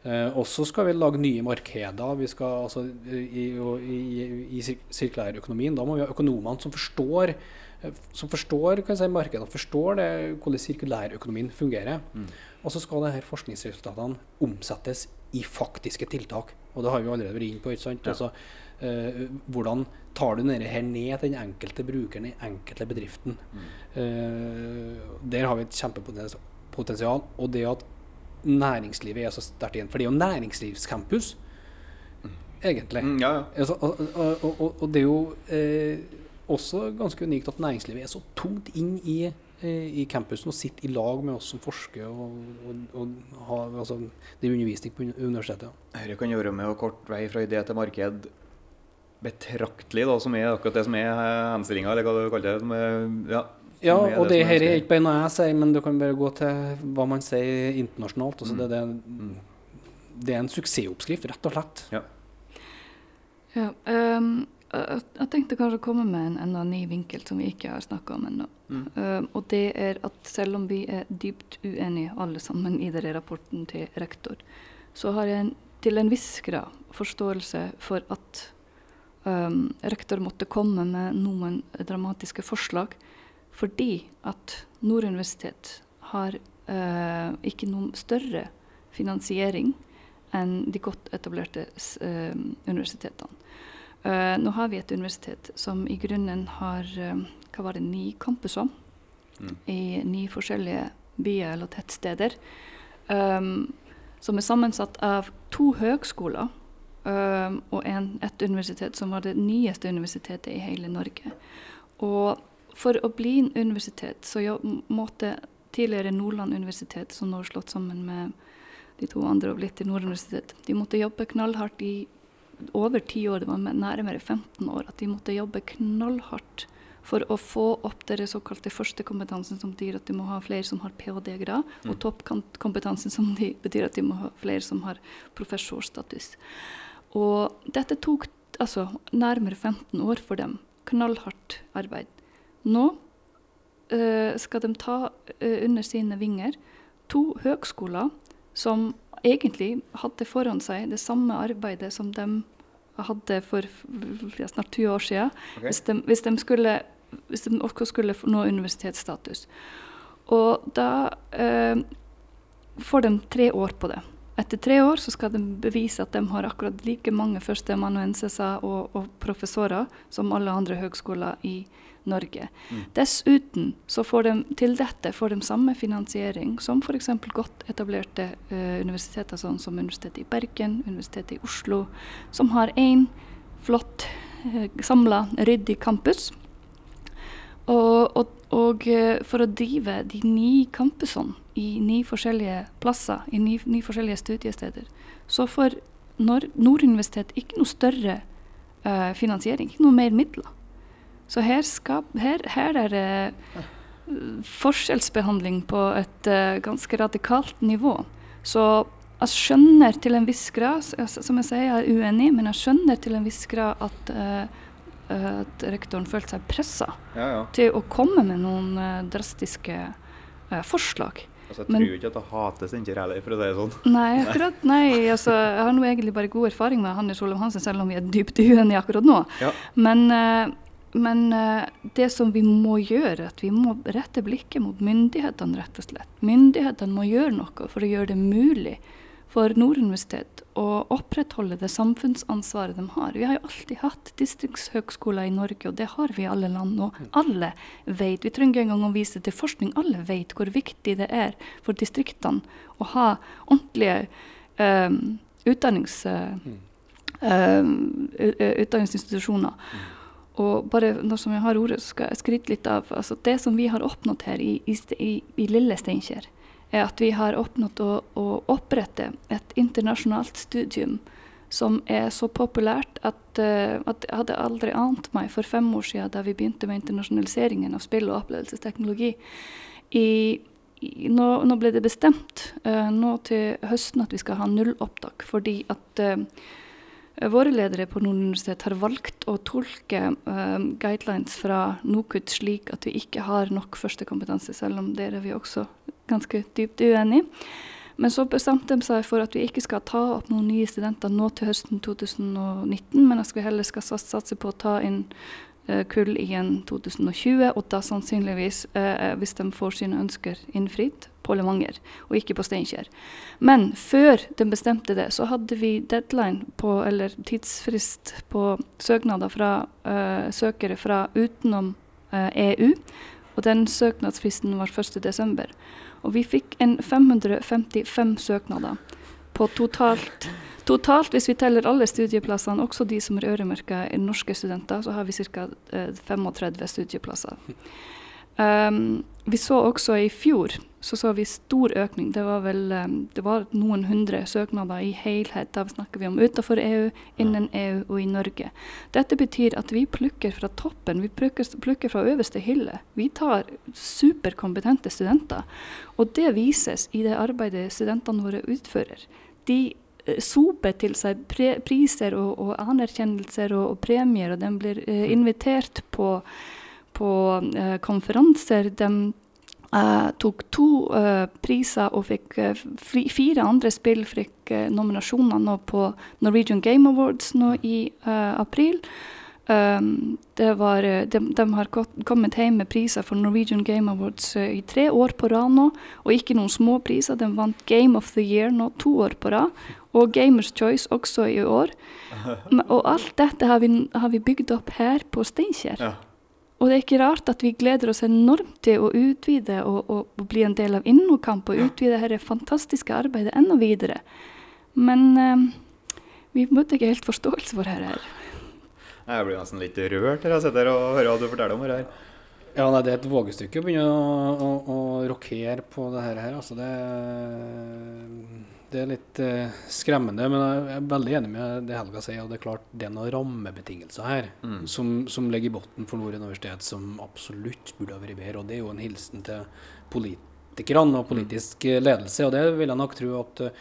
Eh, og så skal vi lage nye markeder. Vi skal, altså, I i, i, i sirkulærøkonomien da må vi ha økonomene som forstår som forstår kan si, markedene, forstår det, hvordan sirkulærøkonomien fungerer. Mm. Og så skal disse forskningsresultatene omsettes i faktiske tiltak. Og det har vi allerede vært inne på. ikke sant? Ja. Altså, eh, hvordan tar du dette her ned til den enkelte brukeren i enkelte bedriften? Mm. Eh, der har vi et kjempepotensial. Og det at næringslivet er så sterkt igjen. For det er jo næringslivscampus, mm. egentlig. Mm, ja, ja. Altså, og, og, og, og, det er jo eh, også ganske unikt at næringslivet er så tungt inn i Eh, i campusen og sitter i lag med oss som forsker og, og, og har altså, det er undervisning på universitetet. Dette kan gjøre med å kort vei fra idé til marked betraktelig, da, som er akkurat det som er henstillinga, eller hva du kaller det. Med, ja, ja, og det, det her er ikke bare noe jeg sier, men du kan bare gå til hva man sier internasjonalt. Altså, mm. det, det, det, er en suksessoppskrift, rett og slett. Ja. ja um, jeg tenkte kanskje å komme med en enda ny vinkel som vi ikke har snakka om ennå. Mm. Uh, og det er at selv om vi er dypt uenige alle sammen i denne rapporten til rektor, så har jeg en, til en viss grad forståelse for at um, rektor måtte komme med noen dramatiske forslag fordi at Nord universitet har uh, ikke noen større finansiering enn de godt etablerte uh, universitetene. Uh, nå har vi et universitet som i grunnen har uh, hva var det, ni campuser mm. i ni forskjellige byer eller tettsteder. Um, som er sammensatt av to høgskoler um, og en, et universitet som var det nyeste universitetet i hele Norge. Og for å bli en universitet, så måtte tidligere Nordland universitet, som nå er slått sammen med de to andre og blitt til Nord universitet, de måtte jobbe knallhardt i over ti år, det var nærmere 15 år, at de måtte jobbe knallhardt for å få opp den såkalte førstekompetansen, som betyr at de må ha flere som har ph.d.-grad, mm. og toppkompetansen, som de betyr at de må ha flere som har professorstatus. Og dette tok altså nærmere 15 år for dem. Knallhardt arbeid. Nå uh, skal de ta uh, under sine vinger to høgskoler som egentlig hadde foran seg det samme arbeidet som de hadde for ja, snart 20 år siden, okay. hvis, de, hvis, de skulle, hvis, de, også skulle nå universitetsstatus. Og da eh, får de tre år på det. Etter tre år så skal de bevise at de har akkurat like mange førsteamanuenser og, og professorer som alle andre høgskoler i Norge. Mm. Dessuten så får de til dette får de samme finansiering som f.eks. godt etablerte uh, universiteter, sånn som Universitetet i Bergen, Universitetet i Oslo, som har én flott, uh, eh, samla, ryddig campus. Og, og, og uh, for å drive de ni campusene i ni forskjellige plasser, i ni, ni forskjellige studiesteder, så får Nord, universitet ikke noe større uh, finansiering, ikke noe mer midler. Så her, skal, her, her er det forskjellsbehandling på et uh, ganske radikalt nivå. Så jeg skjønner til en viss grad, som jeg sier, jeg er uenig, men jeg skjønner til en viss grad at uh, eh, at rektoren følte seg pressa Ja, ja. til å komme med noen eh, drastiske uh, forslag. Altså, jeg Men- tror ikke at det hates Steinkjer heller, for å si det sånn. Nei, akkurat, nei, altså, jeg har nå egentlig bare god erfaring med Hanne Solheim Hansen, selv om vi er dypt uenige akkurat nå. Ja. Men, uh, men eh, det som vi må gjøre, at vi må rette blikket mot myndighetene, rett og slett. Myndighetene må gjøre noe for å gjøre det mulig for Nord universitet å opprettholde det samfunnsansvaret de har. Vi har jo alltid hatt distriktshøgskoler i Norge, og det har vi i alle land. nå. alle vet, vi trenger ikke engang å vise til forskning, alle vet hvor viktig det er for distriktene å ha ordentlige um, utdannings, eh, eh, u- u- utdanningsinstitusjoner. Og bare nå som jeg har ordet, så skal jeg skryte litt av altså det som vi har oppnådd her i, i, i, i lille Steinkjer, er at vi har oppnådd å, å opprette et internasjonalt studium som er så populært at, eh, at jeg hadde aldri ant meg for fem år siden da vi begynte med internasjonaliseringen av spill- og opplevelsesteknologi. I, i, nå, nå ble det bestemt uh, nå til høsten at vi skal ha nullopptak, fordi at uh, Våre ledere på Nord universitet har valgt å tolke eh, guidelines fra NOKUT slik at vi ikke har nok førstekompetanse, selv om dere er vi også ganske dypt uenig. Men så bestemte de seg for at vi ikke skal ta opp noen nye studenter nå til høsten 2019, men at vi heller skal satse på å ta inn eh, kull igjen 2020, og da sannsynligvis, eh, hvis de får sine ønsker innfridd, på Levanger, og ikke på Steinkjer. Men før de bestemte det, så hadde vi deadline på, eller tidsfrist på søknader fra eh, søkere fra utenom EU. Og den søknadsfristen var 1.12. Og vi fikk en 555 søknader på totalt Totalt, hvis vi teller alle studieplassene, også de som er øremerka norske studenter, så har vi ca. 35 studieplasser. Um, vi så også i fjor så så vi stor økning. Det var vel um, det var noen hundre søknader i helhet. Da snakker vi om utenfor EU, innen EU og i Norge. Dette betyr at vi plukker fra toppen. Vi plukker, plukker fra øverste hylle. Vi tar superkompetente studenter. Og det vises i det arbeidet studentene våre utfører. De eh, soper til seg priser og, og anerkjennelser og, og premier, og de blir eh, invitert på på eh, konferanser. De eh, tok to eh, priser og fikk fire andre spill fikk nominasjoner nå på Norwegian Game Awards nå i april. Um, det var, de, de har kommet hjem med priser for Norwegian Game Awards uh, i tre år på rad nå, og ikke noen små priser. De vant Game of the Year nå to år på rad, og Gamers Choice også i år. Men, og alt dette har vi, har vi bygd opp her på Steinkjer. Ja. Og det er ikke rart at vi gleder oss enormt til å utvide og, og, og bli en del av Innokamp og utvide dette fantastiske arbeidet enda videre. Men eh, vi møtte ikke helt forståelse for dette. Jeg blir nesten litt rørt her jeg sitter og hører hva du forteller om dette. Ja, nei, det er et vågestykke å begynne å, å, å rokere på det her. Altså, det, det er litt eh, skremmende, men jeg er veldig enig med det Helga sier. og Det er klart det er noen rammebetingelser her Mm. som, som ligger i bunnen for Nord universitet, som absolutt burde ha vært bedre. og Det er jo en hilsen til politikerne og politisk mm. ledelse. og Det vil jeg nok tro at, eh,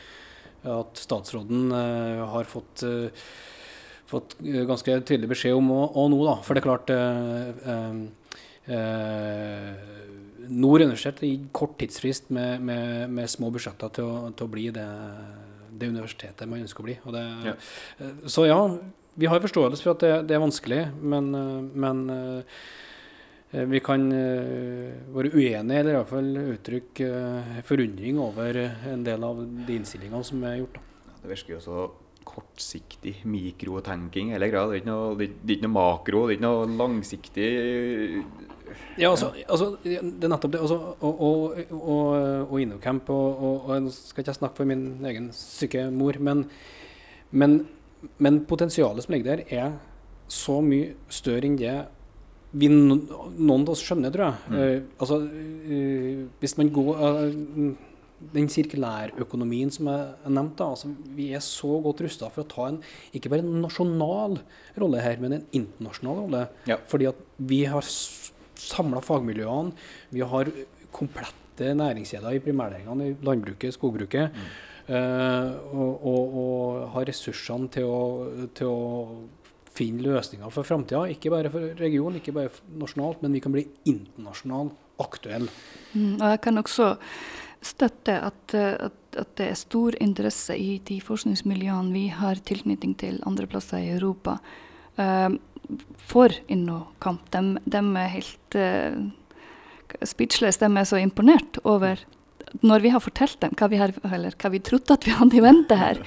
at statsråden eh, har fått eh, fått eh, ganske tydelig beskjed om og, og nå, da. For det er klart eh, Nord universitet gir kort tidsfrist med, med, med små budsjetter til å, til å bli det, det universitetet man ønsker å bli. Og det, Ja. eh, Så ja, vi har forståelse for at det, det er vanskelig, men, eh, men eh, vi kan være uenige, eller iallfall uttrykke forundring over en del av de innstillingene som er gjort. Ja, Det virker jo så kortsiktig mikrotenking hele greia. Det er ikke noe, det er ikke noe makro, det er ikke noe langsiktig Ja, altså, altså, det er nettopp det. Altså, og, og, og, og Innocamp og, og, Nå skal ikke jeg snakke for min egen syke mor, men, men, men potensialet som ligger der, er så mye større enn det vi noen av oss skjønner, tror jeg. Mm. Uh, altså, uh, hvis man går uh, Den sirkulærøkonomien som jeg nevnte, altså, vi er så godt rusta for å ta en ikke bare en nasjonal rolle her, men en internasjonal rolle. Ja. Fordi at vi har samla fagmiljøene, vi har komplette næringskjeder i primærnæringene, i landbruket, skogbruket. eh, og, og, og har ressursene til å, til å finne løsninger for framtida. Ikke bare for regionen, ikke bare nasjonalt, men vi kan bli internasjonalt aktuelle. Mm, og jeg kan også støtte at, at, at, det er stor interesse i de forskningsmiljøene vi har tilknytning til andre plasser i Europa, uh, for innokamp. De, de, er helt uh, speechless. De er så imponert over når vi har fortalt dem hva vi, har, hva vi trodde at vi hadde i vente her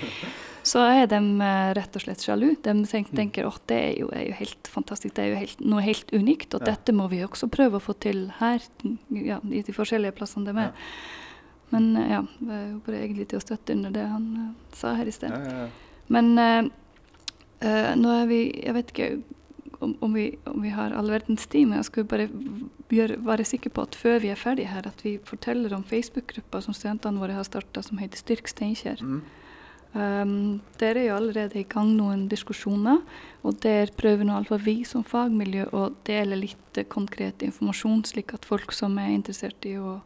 så er de uh, rett og slett sjalu. De tenker, mm. tenker at det er jo, er jo, helt fantastisk, det er jo helt, noe helt unikt. Og ja. dette må vi også prøve å få til her, ja, i de forskjellige plassene de er. Ja. Men uh, ja, jeg håper egentlig til å støtte under det han sa her i sted. Men nå er vi Jeg vet ikke om, om, vi, om vi, har all verdens tid, men jeg skulle bare gjøre, være sikker på at før vi er ferdige her, at vi forteller om Facebook-gruppa som studentene våre har starta, som heter Styrk Steinkjer. Mm. Um, der er jo allerede i gang noen diskusjoner, og der prøver nå iallfall vi som fagmiljø å dele litt konkret informasjon, slik at folk som er interessert i å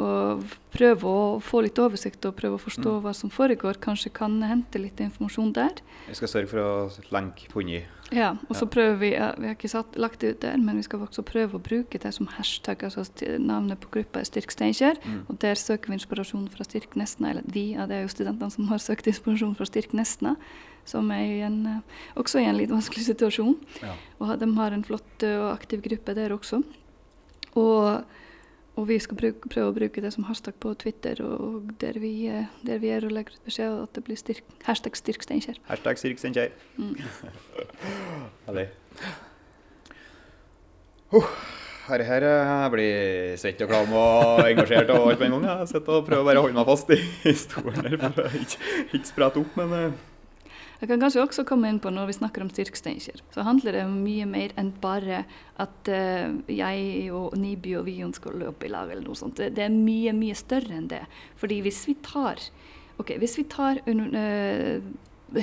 og prøve å få litt oversikt og prøve å forstå mm. hva som foregår. Kanskje kan hente litt informasjon der. Vi skal sørge for å lenke funnet. Ja, og så ja. prøver vi Vi har ikke satt, lagt det ut der, men vi skal også prøve å bruke det som hashtag. altså Navnet på gruppa er Styrk Steinkjer, mm. og der søker vi inspirasjon fra Styrk Nesna. Eller vi, ja, det er jo studentene som har søkt inspirasjon fra Styrk Nesna, som er i en, eh, også i en litt vanskelig situasjon. Ja. Og de har en flott og aktiv gruppe der også. Og og vi skal bruke, prøve å bruke det som hashtag på Twitter, og der vi, der vi er og legger ut beskjed at det blir styrk, hashtag styrk Steinkjer. Hashtag styrk Steinkjer. Mm. Herlig. Her, her jeg blir svett og klam og engasjert og alt på en gang. Jeg sitter og prøver bare å holde meg fast i stolen her for å ikke, ikke sprette opp, men uh, jeg kan kanskje også komme inn på Når vi snakker om Styrksteinkjer, så handler det om mye mer enn bare at uh, jeg og Niby og Vion skal løpe i lag, eller noe sånt. Det, det, er mye, mye større enn det. Fordi hvis vi tar, okay, hvis vi tar uh,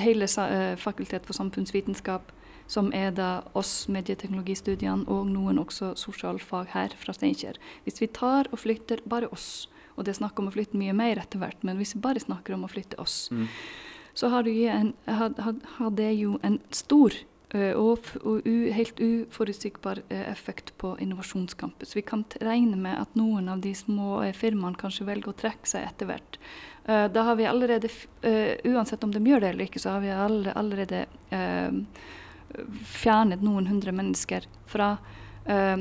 hele uh, Fakultet for samfunnsvitenskap, som er da oss medieteknologistudiene og noen også sosialfag her fra Steinkjer. Hvis vi tar og flytter bare oss, og det er snakk om å flytte mye mer etter hvert, men hvis vi bare snakker om å flytte oss, mm så har det, en, har det jo en stor og, og u, helt uforutsigbar effekt på innovasjonscampus. Vi kan regne med at noen av de små firmaene kanskje velger å trekke seg etter hvert. da har vi allerede, uansett om de gjør det eller ikke, så har vi allerede fjernet noen hundre mennesker fra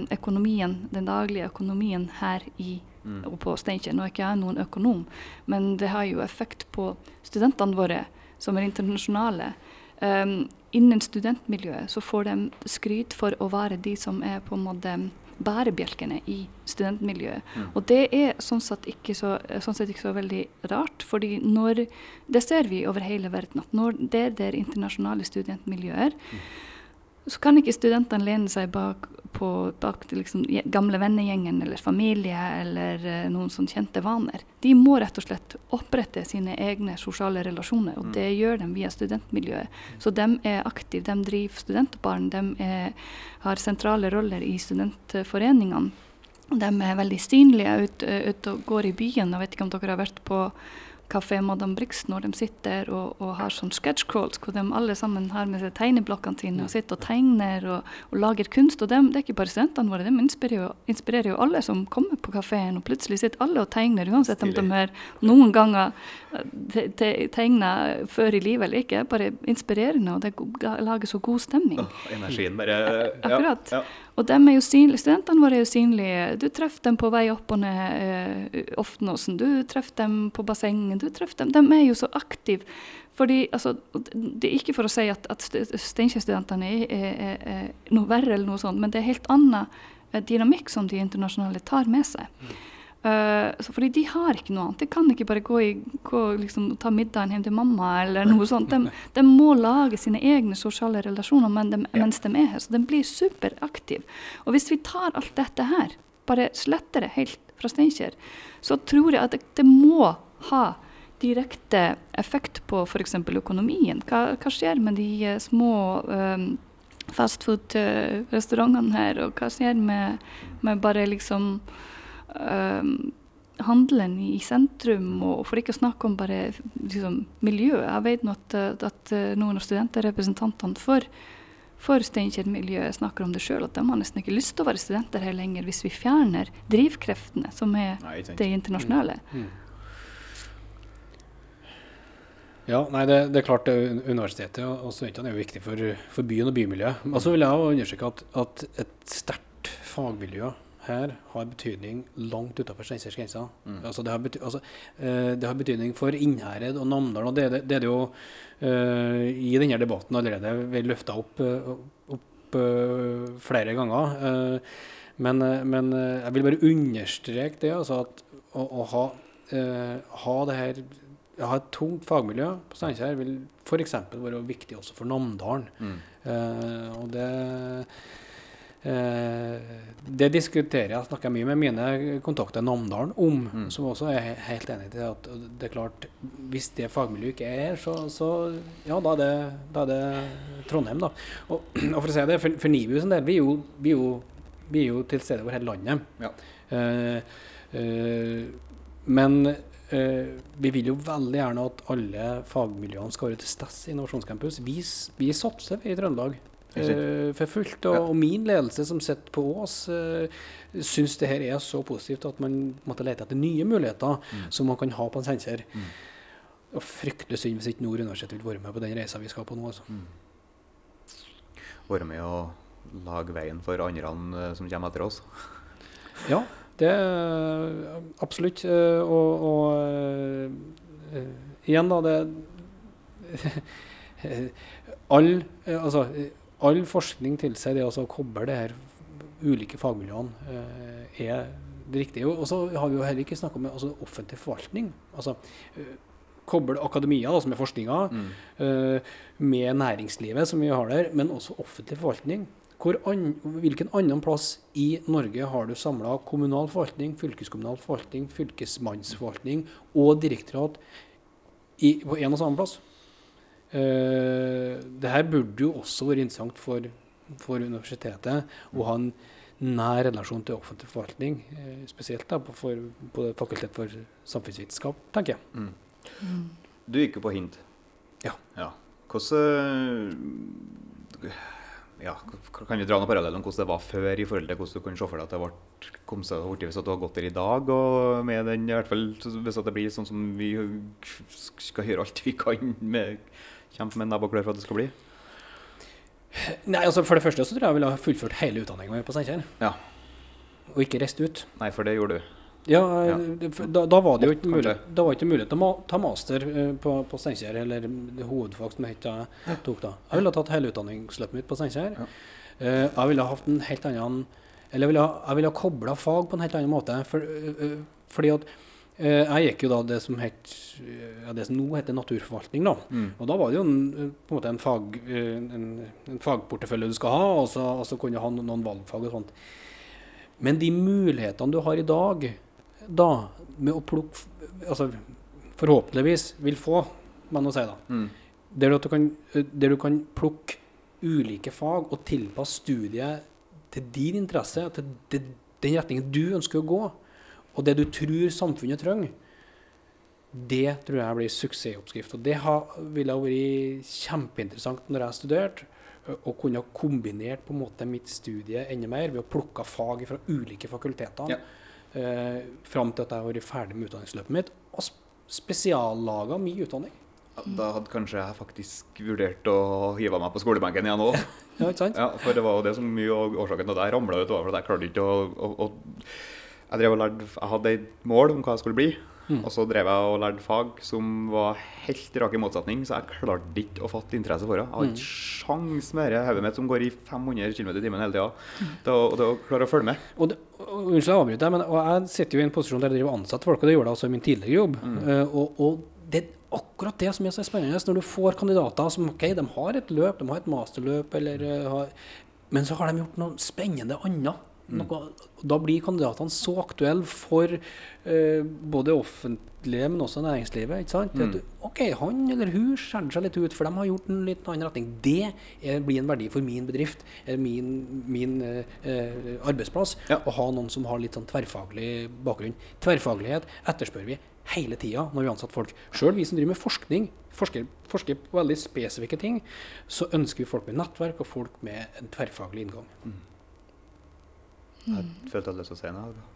økonomien, den daglige økonomien her i mm. på Steinkjer. Nå er ikke jeg noen økonom, men det har jo effekt på studentene våre som er internasjonale. Um, innen studentmiljøet så får de skryt for å være de som er på en måte bærebjelkene i studentmiljøet. Mm. Og det er sånn sett, så, sånn sett, ikke så, veldig rart, fordi når Det ser vi over hele verden, at når det er der internasjonale studentmiljøer, mm så kan ikke studentene lene seg bak, på, bak liksom, gamle vennegjengen eller familie eller uh, noen sånn kjente vaner. De må rett og slett opprette sine egne sosiale relasjoner, og mm. det gjør de via studentmiljøet. Så de er aktive, de driver studentbarn, de er, har sentrale roller i studentforeningene. De er veldig synlige ute ut og går i byen. Jeg vet ikke om dere har vært på Kafé Madame Brix når de sitter og, og har sånn sketch crawls, hvor de alle sammen har med seg tegneblokkene sine og sitter og tegner og, og lager kunst. Og dem, det er ikke bare studentene våre, de inspirerer jo, inspirerer jo, alle som kommer på kafeen. Og plutselig sitter alle og tegner, uansett om de har noen ganger eh, te, te, tegna før i livet eller ikke. Bare inspirerende, og det lager så god stemning. Oh, energien bare ja, Akkurat. Ja. Og er jo synlige, studentene våre er jo synlige. Du treffer dem på vei opp og ned eh, Oftenåsen. Du treffer dem på bassenget. Du treffer dem. De er jo så aktive. Fordi, altså, det er ikke for å si at, at Steinkjer-studentene er, er, er, noe verre, eller noe sånt, men det er helt annen eh, dynamikk som de internasjonale tar med seg. Uh, fordi de har ikke noe annet. De kan ikke bare gå, i, gå liksom, ta middagen hjem til mamma eller noe sånt. De, de må lage sine egne sosiale relasjoner men de, mens de er her. Så de blir superaktive. Og hvis vi tar alt dette her, bare sletter det helt fra Steinkjer, så tror jeg at det, det må ha direkte effekt på f.eks. økonomien. Hva, hva, skjer med de uh, små um, fastfood-restaurantene her, og hva skjer med, med bare liksom um, handelen i sentrum, og for ikke å snakke om bare liksom, miljøet. Jeg vet nå at, at, noen av studentrepresentantene for, for Steinkjer-miljøet snakker om det sjøl, at de har nesten ikke lyst til å være studenter her lenger hvis vi fjerner drivkreftene, som er Nei, det internasjonale. Mm. Ja, nei, det, det er klart er Universitetet og studentene er jo viktig for, for byen og bymiljøet. Men så vil jeg understreke at, at et sterkt fagmiljø her har betydning langt utenfor Steinkjers grenser. Mm. Altså, det, har altså, eh, det har betydning for Innherred og Namdalen. og Det, det, det er det jo eh, i denne debatten allerede løfta opp, eh, opp eh, flere ganger. Eh, men, eh, men jeg vil bare understreke det, altså at å, å ha, ha det her ha et tungt fagmiljø på Steinkjer vil f.eks. være viktig også for Namdalen. Mm. Og det Det diskuterer jeg, snakker mye med mine kontakter i Namdalen om, Mm. som også er helt enig i at det er klart, hvis det fagmiljøet ikke er her, så, så ja, da er, det, da er det Trondheim, da. Og, og for å si det, for, for NIBU sin del, vi er jo, vi er jo, vi er jo til stede over hele landet. Ja. Eh, eh, men eh, vi vil jo veldig gjerne at alle fagmiljøene skal være til stede i Innovasjonscampus. Vi, vi satser i Trøndelag eh, for fullt. Og, Ja. og min ledelse som sitter på Ås, uh, syns det her er så positivt at man måtte lete etter nye muligheter Mm. som man kan ha på en Steinkjer. Mm. Og fryktelig synd hvis ikke Nord universitet vil være med på den reisa vi skal på nå. Altså. Mm. Være med og lage veien for andre eh, som kommer etter oss. Ja, det absolutt. Og, og uh, igjen, da det all, eh, altså, all forskning tilsier det altså, å koble de her ulike fagmiljøene eh, er det riktige. Og så har vi jo heller ikke snakka om altså, offentlig forvaltning. Altså, eh, koble akademia, da, som er forskninga, Mm. eh, med næringslivet som vi har der, men også offentlig forvaltning. Hvor an, hvilken annen plass i Norge har du samla kommunal forvaltning, fylkeskommunal forvaltning, fylkesmannsforvaltning og direktorat i, på en og samme plass? Eh, det her burde jo også være interessant for, for universitetet å ha en nær relasjon til offentlig forvaltning, eh, spesielt da på, for, på fakultet for samfunnsvitenskap, tenker jeg. Mm. Mm. Du gikk jo på hint. Ja. ja. Hvordan ja, Kan vi dra noen paralleller om hvordan det var før, i forhold til hvordan du kunne se for deg at det ble, kom seg borti hvis du har gått der i dag? Og med den, i hvert fall hvis det blir sånn som vi skal gjøre alt vi kan med kjempe med nebb og klør for at det skal bli? Nei, altså For det første så tror jeg jeg ville ha fullført hele utdanninga på Steinkjer. Ja. Og ikke reist ut. Nei, for det gjorde du. Ja, Ja. Da, da var det jo ikke mulig Da var det ikke mulig til å ta master eh, på, på Steinkjer, eller hovedfag som det het da tok da. Jeg ville ha tatt hele utdanningsløpet mitt på Steinkjer. Ja. Eh, jeg ville ha hatt en helt annen Eller jeg ville ha, jeg ville ha kobla fag på en helt annen måte. For, eh, fordi at jeg gikk jo da det som het ja, det som nå heter naturforvaltning, da. Mm. Og da var det jo en, eh, på en måte en, fag, eh, en, en fagportefølje du skal ha, og så, og så kunne du ha noen, valgfag og sånt. Men de mulighetene du har i dag, da, med å plukke Altså forhåpentligvis vil få, men å si da. Mm. Der, du kan, eh, der du kan plukke ulike fag og tilpasse studiet til din interesse, til den retningen du ønsker å gå, og det du tror samfunnet trenger. Det tror jeg blir suksessoppskrift. Og det har, ville ha vært kjempeinteressant når jeg studerte, studert, å kunne ha kombinert på en måte mitt studie enda mer ved å plukke fag fra ulike fakulteter. Ja. Eh, fram til at jeg har vært ferdig med utdanningsløpet mitt, og spesiallaga min utdanning. Da hadde kanskje jeg faktisk vurdert å hive meg på skolebenken igjen òg. Ja? Ja, for det var jo det som mye av årsaken til at jeg ramla ut, var at jeg klarte ikke å, å, å Jeg drev og lærte Jeg hadde et mål om hva jeg skulle bli, Mm. og så drev jeg og lærte fag som var helt rak i motsetning, så jeg klarte ikke å fatte interesse for det. Jeg Mm. ikke sjans med det hodet mitt som går i 500 km i timen hele tida, til, å- klare å følge med. Og, det, og Unnskyld, jeg avbryter men og jeg sitter jo i en posisjon der jeg driver og ansetter folk, og det gjorde jeg også i min tidligere jobb. Eh, og, og det er akkurat det som er så spennende, når du får kandidater som ok, de har et løp, de har et masterløp, eller uh, har, men så har de gjort noe spennende annet Noe, da blir kandidatene så aktuelle for uh, både offentlige, men også næringslivet. ikke sant? Mm. At, ok, han eller hun skjærer seg litt ut, for de har gjort en litt annen retning. Det er, blir en verdi for min bedrift, min, min eh, eh, arbeidsplass, Ja. å ha noen som har litt sånn tverrfaglig bakgrunn. Tverrfaglighet etterspør vi hele tida når vi ansetter folk. Sjøl vi som driver med forskning, forsker, forsker på veldig spesifikke ting, så ønsker vi folk med nettverk og folk med en tverrfaglig inngang. Jeg følte jeg hadde lyst til å si noe.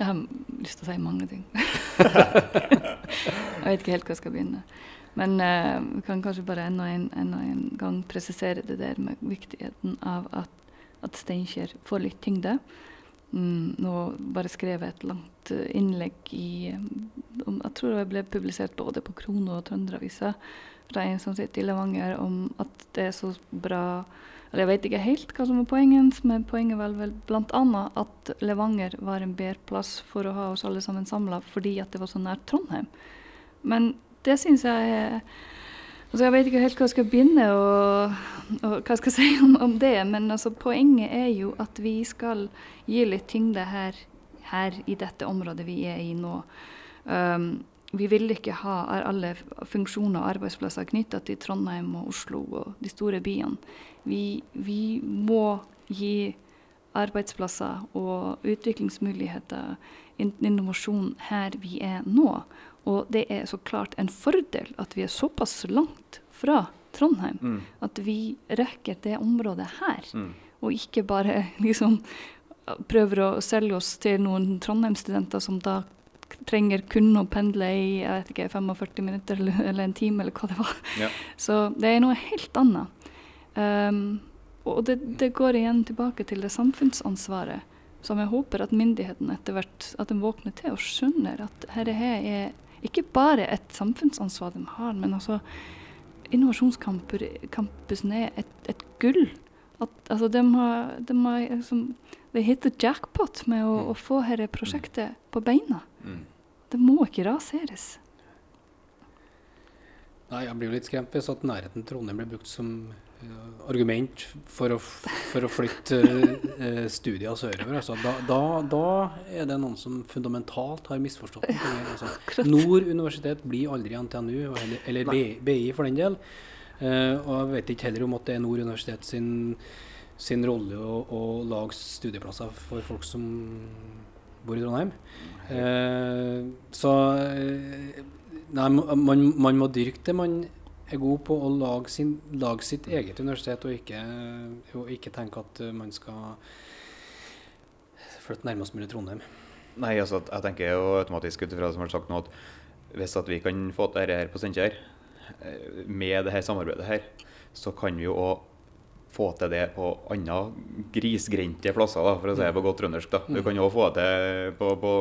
Jeg har lyst til å si mange ting. jeg vet ikke helt hvor jeg skal begynne. Men eh, vi kan kanskje bare enda en, enda en gang presisere det der med viktigheten av at, at Steinkjer får litt tyngde. Mm, nå bare skrev jeg et langt eh, innlegg i om, Jeg tror det ble publisert både på Krono og Trønderavisa fra en som sitter i Levanger, om at det er så bra eller Jeg vet ikke helt hva som er poenget, men poenget var vel bl.a. at Levanger var en bedre plass for å ha oss alle sammen samla fordi at det var så nært Trondheim. Men det syns jeg er Altså Jeg vet ikke helt hvor jeg skal begynne og, og hva jeg skal si om, om det, men altså poenget er jo at vi skal gi litt tyngde her, her i dette området vi er i nå. Um, vi vil ikke ha alle funksjoner og arbeidsplasser knytta til Trondheim og Oslo og de store byene. Vi, vi må gi arbeidsplasser og utviklingsmuligheter, in innovasjon her vi er nå. Og det er så klart en fordel at vi er såpass langt fra Trondheim Mm. at vi rekker det området her. Mm. Og ikke bare liksom prøver å selge oss til noen Trondheim-studenter som da trenger kun å pendle i jeg vet ikke, 45 minutter eller, eller en time, eller hva det var. Ja. Så det er noe helt annet. Um, og det, det går igjen tilbake til det samfunnsansvaret som jeg håper at myndighetene etter hvert at de våkner til og skjønner at dette er ikke bare et samfunnsansvar de har, men altså innovasjonscampusen er et, et gull. At, altså, de har, de har liksom, det the jackpot med å, å få dette prosjektet på beina. Mm. Det må ikke raseres. Nei, Jeg blir jo litt skremt hvis at nærheten til Trondheim blir brukt som argument for å, for å flytte eh, studier sørover. Altså, da, da, da er det noen som fundamentalt har misforstått noe. her, Altså. Nord universitet blir aldri NTNU, eller, eller BI, BI for den del. Eh, og jeg vet ikke heller om at det er Nord universitet sin, sin rolle å, å lage studieplasser for folk som bor i Trondheim. Eh, så eh, Nei, man, man må dyrke det man er god på, å lage, sin, lage sitt eget universitet, og ikke, og ikke tenke at man skal flytte nærmest mulig Trondheim. Nei, altså, jeg tenker jo automatisk ut ifra det som har sagt nå, at hvis at vi kan få til dette her på Steinkjer, eh, med det her samarbeidet her, så kan vi jo òg få til det på andre grisgrendte plasser, da, for å si det på godt trøndersk. da. Du kan òg få det til på, på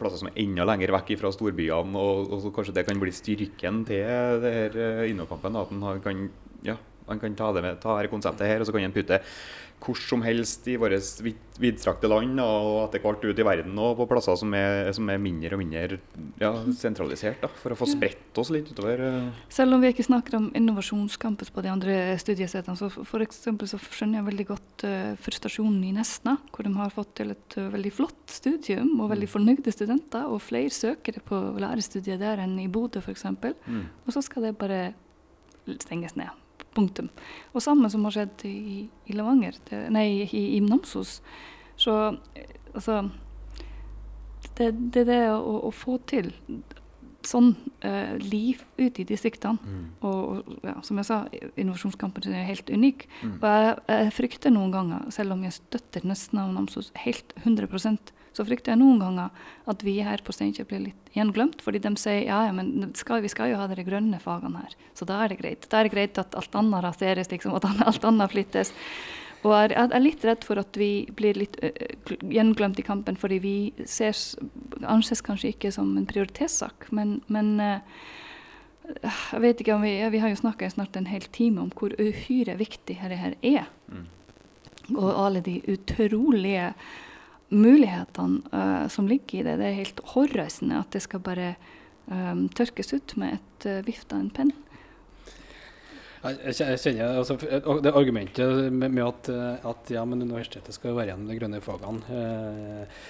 plasser som er enda lenger vekk fra storbyene, og, og så kanskje det kan bli styrken til det her eh, Innokampen. At en kan, ja, man kan ta det med, ta her konseptet her, og så kan en putte hvor som helst i våre vidstrakte land og etter hvert ut i verden og på plasser som er, som er mindre og mindre ja, sentralisert, da, for å få spredt oss litt utover. eh. Selv om vi ikke snakker om innovasjonscampus på de andre studiesetene, så for så skjønner jeg veldig godt uh, frustrasjonen i Nesna, hvor de har fått til et eh, veldig flott studium og veldig fornøyde studenter, og flere søkere på lærerstudiet der enn i Bodø f.eks. Mm. Og så skal det bare stenges ned. Punktum. Og samme som har skjedd i, i Levanger, det, nei, i, i Namsos. Så eh, altså Det er det, det å, å få til sånn eh, liv ute i distriktene. Mm. Og, og ja, som jeg sa, innovasjonskampen er helt unik. Mm. Og jeg, jeg frykter noen ganger, selv om jeg støtter nesten av Namsos helt 100 så frykter jeg noen ganger at vi her på Steinkjer blir litt gjenglemt. Fordi de sier ja, ja, men skal, vi skal jo ha de grønne fagene her, så da er det greit. Da er det greit at alt annet raseres, liksom, at alt annet flyttes. Og jeg er litt redd for at vi blir litt gjenglemt i kampen, fordi vi ser, anses kanskje ikke som en prioritetssak. Men, men jeg vet ikke om vi, vi har jo snakka i snart en hel time om hvor uhyre viktig dette her er. Mm. Og alle de utrolige mulighetene uh, som ligger i det. Det er helt hårreisende at det skal bare um, tørkes ut med et uh, vift av en penn. Jeg kjenner altså, det argumentet med, med at, at ja, men universitetet skal være gjennom de grønne fagene. Eh,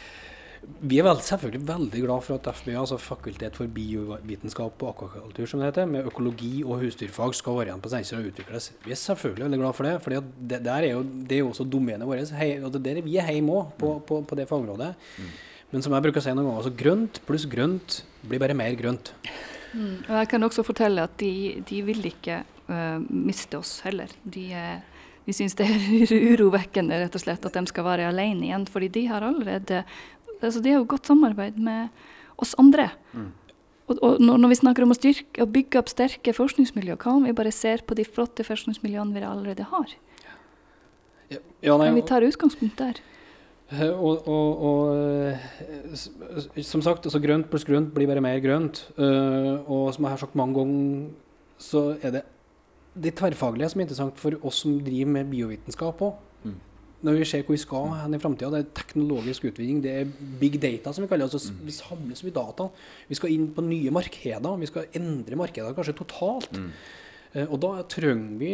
vi er vel, selvfølgelig veldig glad for at FBA, altså Fakultet for biovitenskap og akvakultur, som det heter, med økologi og husdyrfag skal være igjen på Steinkjer og utvikles. Vi er selvfølgelig veldig glad for det, for det, er jo, det er jo også domenet vårt. Hei, og det der vi er hjemme òg, på, på, på, det fagområdet. Mm. Men som jeg bruker å si noen ganger, altså grønt pluss grønt blir bare mer grønt. Mm. Og jeg kan også fortelle at de, de vil ikke uh, miste oss heller. De, uh, de syns det er urovekkende rett og slett at de skal være alene igjen, fordi de har allerede altså De har jo godt samarbeid med oss andre. Mm. Og, og når, når, vi snakker om å, styrke, og bygge opp sterke forskningsmiljøer, hva om vi bare ser på de flotte forskningsmiljøene vi allerede har? Ja, ja, nei, vi tar utgangspunkt der. Eh, og, og, og, eh, som sagt, altså grønt pluss grønt blir bare mer grønt. Uh, og som jeg har sagt mange ganger, så er det det tverrfaglige som er interessant for oss som driver med biovitenskap òg når vi ser hvor vi skal hen i framtida, det er teknologisk utvinning, det er big data, som vi kaller det. Altså. Vi samler så mye data. Vi skal inn på nye markeder. Vi skal endre markeder kanskje totalt. Mm. Uh, og da trenger vi,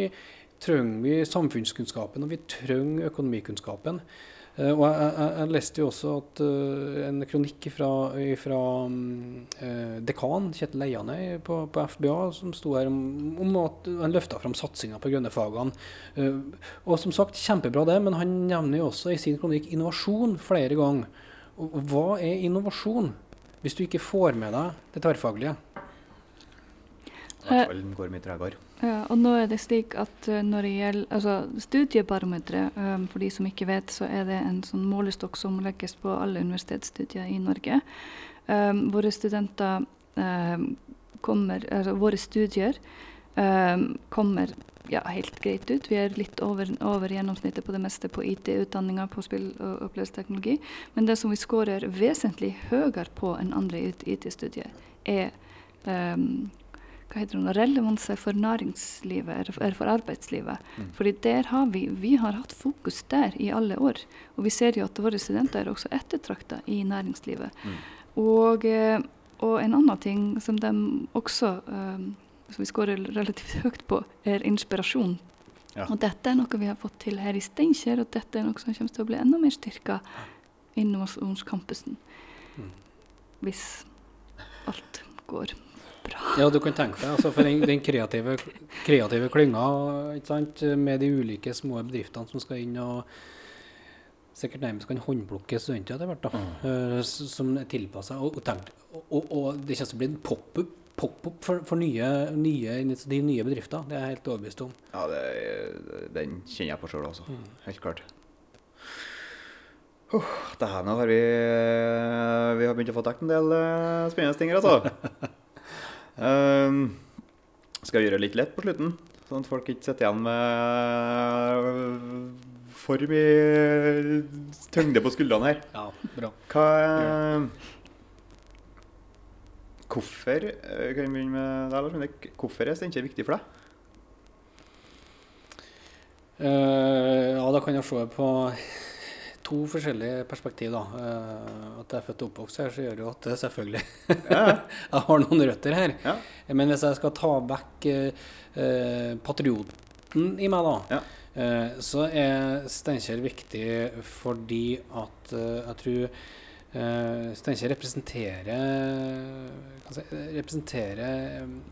trenger vi samfunnskunnskapen, og vi trenger økonomikunnskapen. Uh, og jeg, jeg, jeg, leste jo også at uh, en kronikk fra, fra uh, dekan Kjetil Eianøy på, på, FBA som sto her om, om at han løfta fram satsinga på grønne fagene. og som sagt, kjempebra det, men han nevner jo også i sin kronikk innovasjon flere ganger. Og, hva er innovasjon, hvis du ikke får med deg det tverrfaglige? I hvert fall går mye tregere. Ja, og nå er det slik at uh, når det gjelder altså Studiebarometeret, um, for de som ikke vet, så er det en sånn målestokk som legges på alle universitetsstudier i Norge. Um, våre studenter um, kommer Altså våre studier kommer ja, helt greit ut. Vi er litt over, over gjennomsnittet på det meste på IT-utdanninga på spill- og opplevelsesteknologi. Men det som vi skårer vesentlig høyere på enn andre IT-studier, er um, hva heter det, relevanse for næringslivet, eller for arbeidslivet. Mm. Fordi der har vi, vi har hatt fokus der i alle år. Og vi ser jo at våre studenter er også ettertrakta i næringslivet. Mm. Og, eh, og, en annen ting som de også um, som vi skårer relativt høyt på, er inspirasjon. Ja. Og dette er noe vi har fått til her i Steinkjer, og dette er noe som kommer til å bli enda mer styrka innovasjonscampusen. Mm. Hvis alt går bra. Ja, du kan tenke deg. Altså, for den, den kreative, kreative klynga med de ulike små bedriftene som skal inn og sikkert nærmest kan håndplukke studenter etter hvert. da, mm. uh, Som er tilpassa. Og, og, og, og, det kommer til å bli en pop-up pop for, for nye, nye, de nye bedrifter. Det er jeg helt overbevist om. Ja, det, den kjenner jeg på sjøl også. Mm. Helt klart. Oh, det her nå har vi, vi har begynt å få dekket en del uh, spennende ting. altså. Um, skal gjøre det litt lett på slutten, sånn at folk ikke sitter igjen med for mye tyngde på skuldrene her. Ja, bra. Hva, hvorfor eh, kan vi begynne med deg, Lars? Hvorfor er Steinkjer viktig for deg? Uh, ja, da kan jeg se på to forskjellige perspektiv. da. Uh, at jeg er født og oppvokst her, så gjør jo at selvfølgelig jeg har noen røtter her. Ja. Men hvis jeg skal ta vekk uh, patrioten i meg, da, ja. så er Steinkjer viktig fordi at jeg tror Uh, Steinkjer representerer, si, representere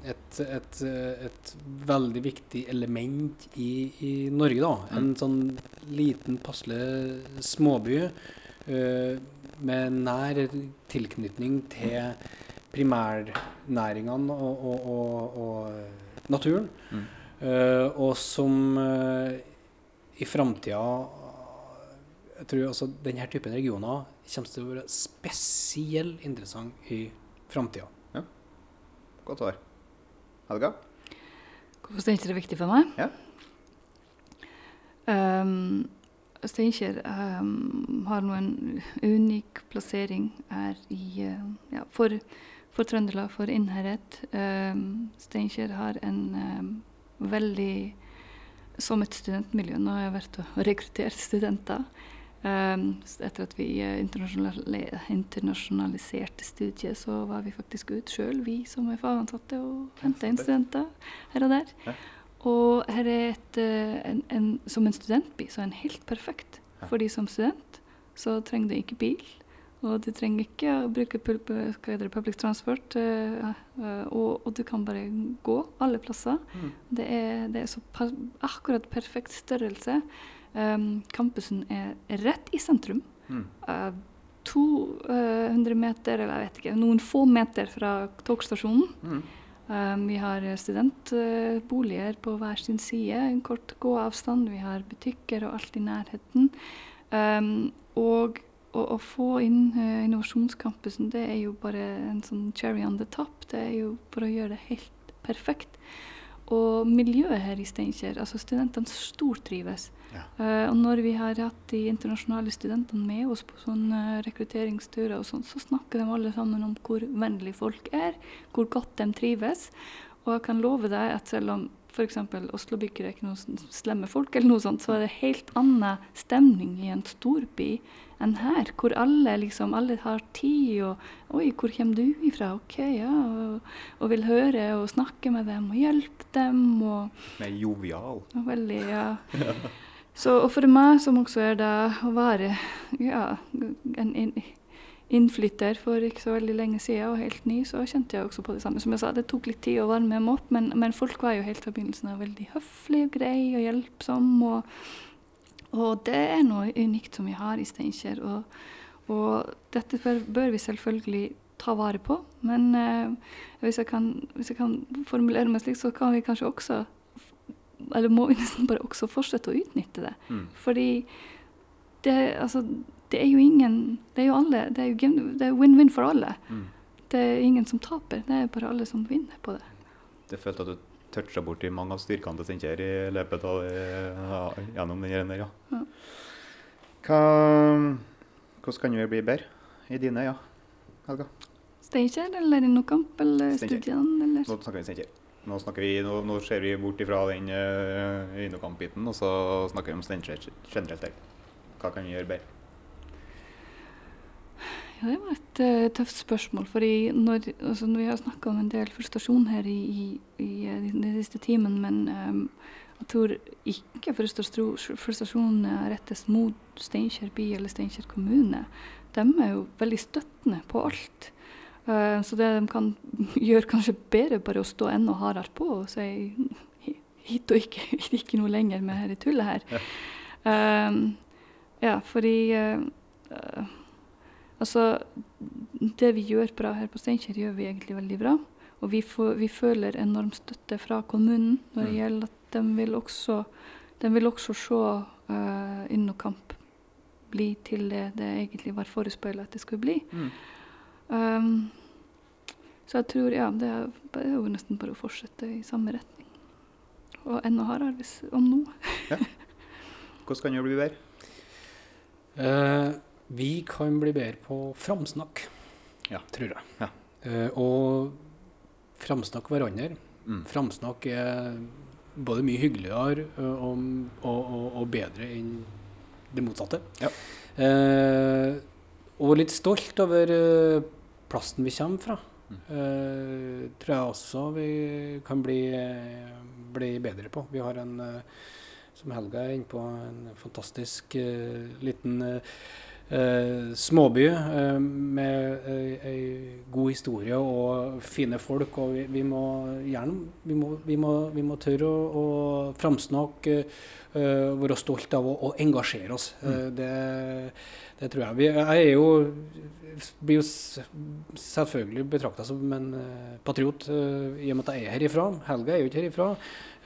et, et, et, veldig viktig element i, i Norge. da. Mm. En sånn liten, passelig småby uh, med nær tilknytning til primærnæringene og, og, og, og naturen. Mm. Uh, og som i framtida jeg tror altså denne typen regioner kommer til å være spesielt interessant i framtida. Ja. Godt svar. Helga? Hvorfor Steinkjer er viktig for meg? Ja. Um, Steinkjer um, har nå en unik plassering her i, uh, ja, for, for, Trøndelag, for Innherred. Um, Steinkjer har en um, veldig Som et studentmiljø. Nå har jeg vært og rekruttert studenter. Um, etter at vi uh, internasjonaliserte studiet, så var vi faktisk ut sjøl, vi som er fagansatte, og henta inn studenter her og der. Og her er et, eh, en, en, som en studentby, så er den helt perfekt. Fordi som student så trenger du ikke bil. Og du trenger ikke å bruke public transport. eh, eh, og, og du kan bare gå alle plasser. Mm. Det er, det er så per, akkurat perfekt størrelse. Um, campusen er rett i sentrum. Mm. Uh, 200 meter, eller jeg vet ikke, noen få meter fra togstasjonen. Mm. Um, vi har studentboliger på hver sin side, en kort gåavstand. Vi har butikker og alt i nærheten. Um, og å, å få inn uh, innovasjonscampusen, det er jo bare en sånn cherry on the top. Det er jo for å gjøre det helt perfekt. Og miljøet her i Steinkjer, altså studentene stortrives. Ja. Uh, og når vi har hatt de internasjonale studentene med oss på sånne rekrutteringsturer, og sånt, så snakker de alle sammen om hvor vennlige folk er, hvor godt de trives. Og jeg kan love deg at selv om f.eks. Oslo-bygger er ikke noen slemme folk, eller noe sånt, så er det helt annen stemning i en storby enn her, hvor alle liksom, alle har tid og Oi, hvor kommer du ifra? OK, ja. Og, og vil høre og snakke med dem og hjelpe dem. og Men jovial. ja, Veldig, ja. Så, og for meg som også er det å være ja, en inn, innflytter for ikke så veldig lenge siden og helt ny, så kjente jeg også på det samme. Som jeg sa, det tok litt tid å varme dem opp, men, men folk var jo helt fra begynnelsen av veldig høflige og greie og hjelpsomme. Og, og det er noe unikt som vi har i Steinkjer. Og, og dette bør, bør vi selvfølgelig ta vare på. Men eh, hvis, jeg kan, hvis jeg kan formulere meg slik, så kan vi kanskje også eller må vi nesten bare også fortsette å utnytte det. Mm. Fordi det, altså, det er jo ingen Det er jo alle. Det er win-win for alle. Mm. Det er ingen som taper. Det er bare alle som vinner på det. Det følte at du toucha borti mange av styrkene til Steinkjer i løpet av det, ja, gjennom den greien ja. Ja. Hva, hvordan kan vi bli bedre i dine øyne, Helga? Steinkjer eller Nokamp eller Studiene eller Nå snakker vi Steinkjer. Nå, vi, nå, nå ser vi bort ifra den uh, Innokamp-biten, og så snakker vi om Steinkjer generelt. Hva kan vi gjøre bedre? Ja, det var et uh, tøft spørsmål. fordi når, altså, når Vi har snakka om en del frustrasjon her i, i, i eh, den siste timen, men um, jeg tror ikke frustratro- frustrasjonen rettes mot Steinkjer by eller Steinkjer kommune. De er jo veldig støttende på alt. Uh, så det de kan gjøre kanskje bedre, bare å stå enda hardere på og si hit og ikke, ikke noe lenger med dette tullet her. Ehm, ja, fordi eh, eh, Altså, det vi gjør bra her på Steinkjer, gjør vi egentlig veldig bra. Og vi, får, vi føler enorm støtte fra kommunen når det Mm. gjelder at de vil også, de vil også se uh, Innokamp bli til det det egentlig var forespeila at det skulle bli. Mm. Um, så jeg tror, ja, det er, det er jo nesten bare å fortsette i samme retning. Og enda hardere hvis, om noe. Hvordan kan det bli bedre? Eh, vi kan bli bedre på framsnakk, Ja. tror jeg. Ja. Eh, og framsnakke hverandre. Mm. Framsnakk er både mye hyggeligere ø, og, og, og, og bedre enn det motsatte. Ja. Eh, og litt stolt over ø, plassen vi kommer fra. Mm. Eh, tror jeg også vi kan bli, bli bedre på. Vi har en, eh, som Helga er inne på, en fantastisk eh, liten eh, småby eh, med eh, ei god historie og fine folk. Og vi, vi må gjerne vi må, vi må, vi må tørre å, å framsnakke, eh, være stolt av å, å engasjere oss. Eh, det, det tror jeg. Vi, jeg er jo blir jo selvfølgelig betrakta som en eh, patriot eh, i og med at jeg er herifra. Helga er jo ikke herifra.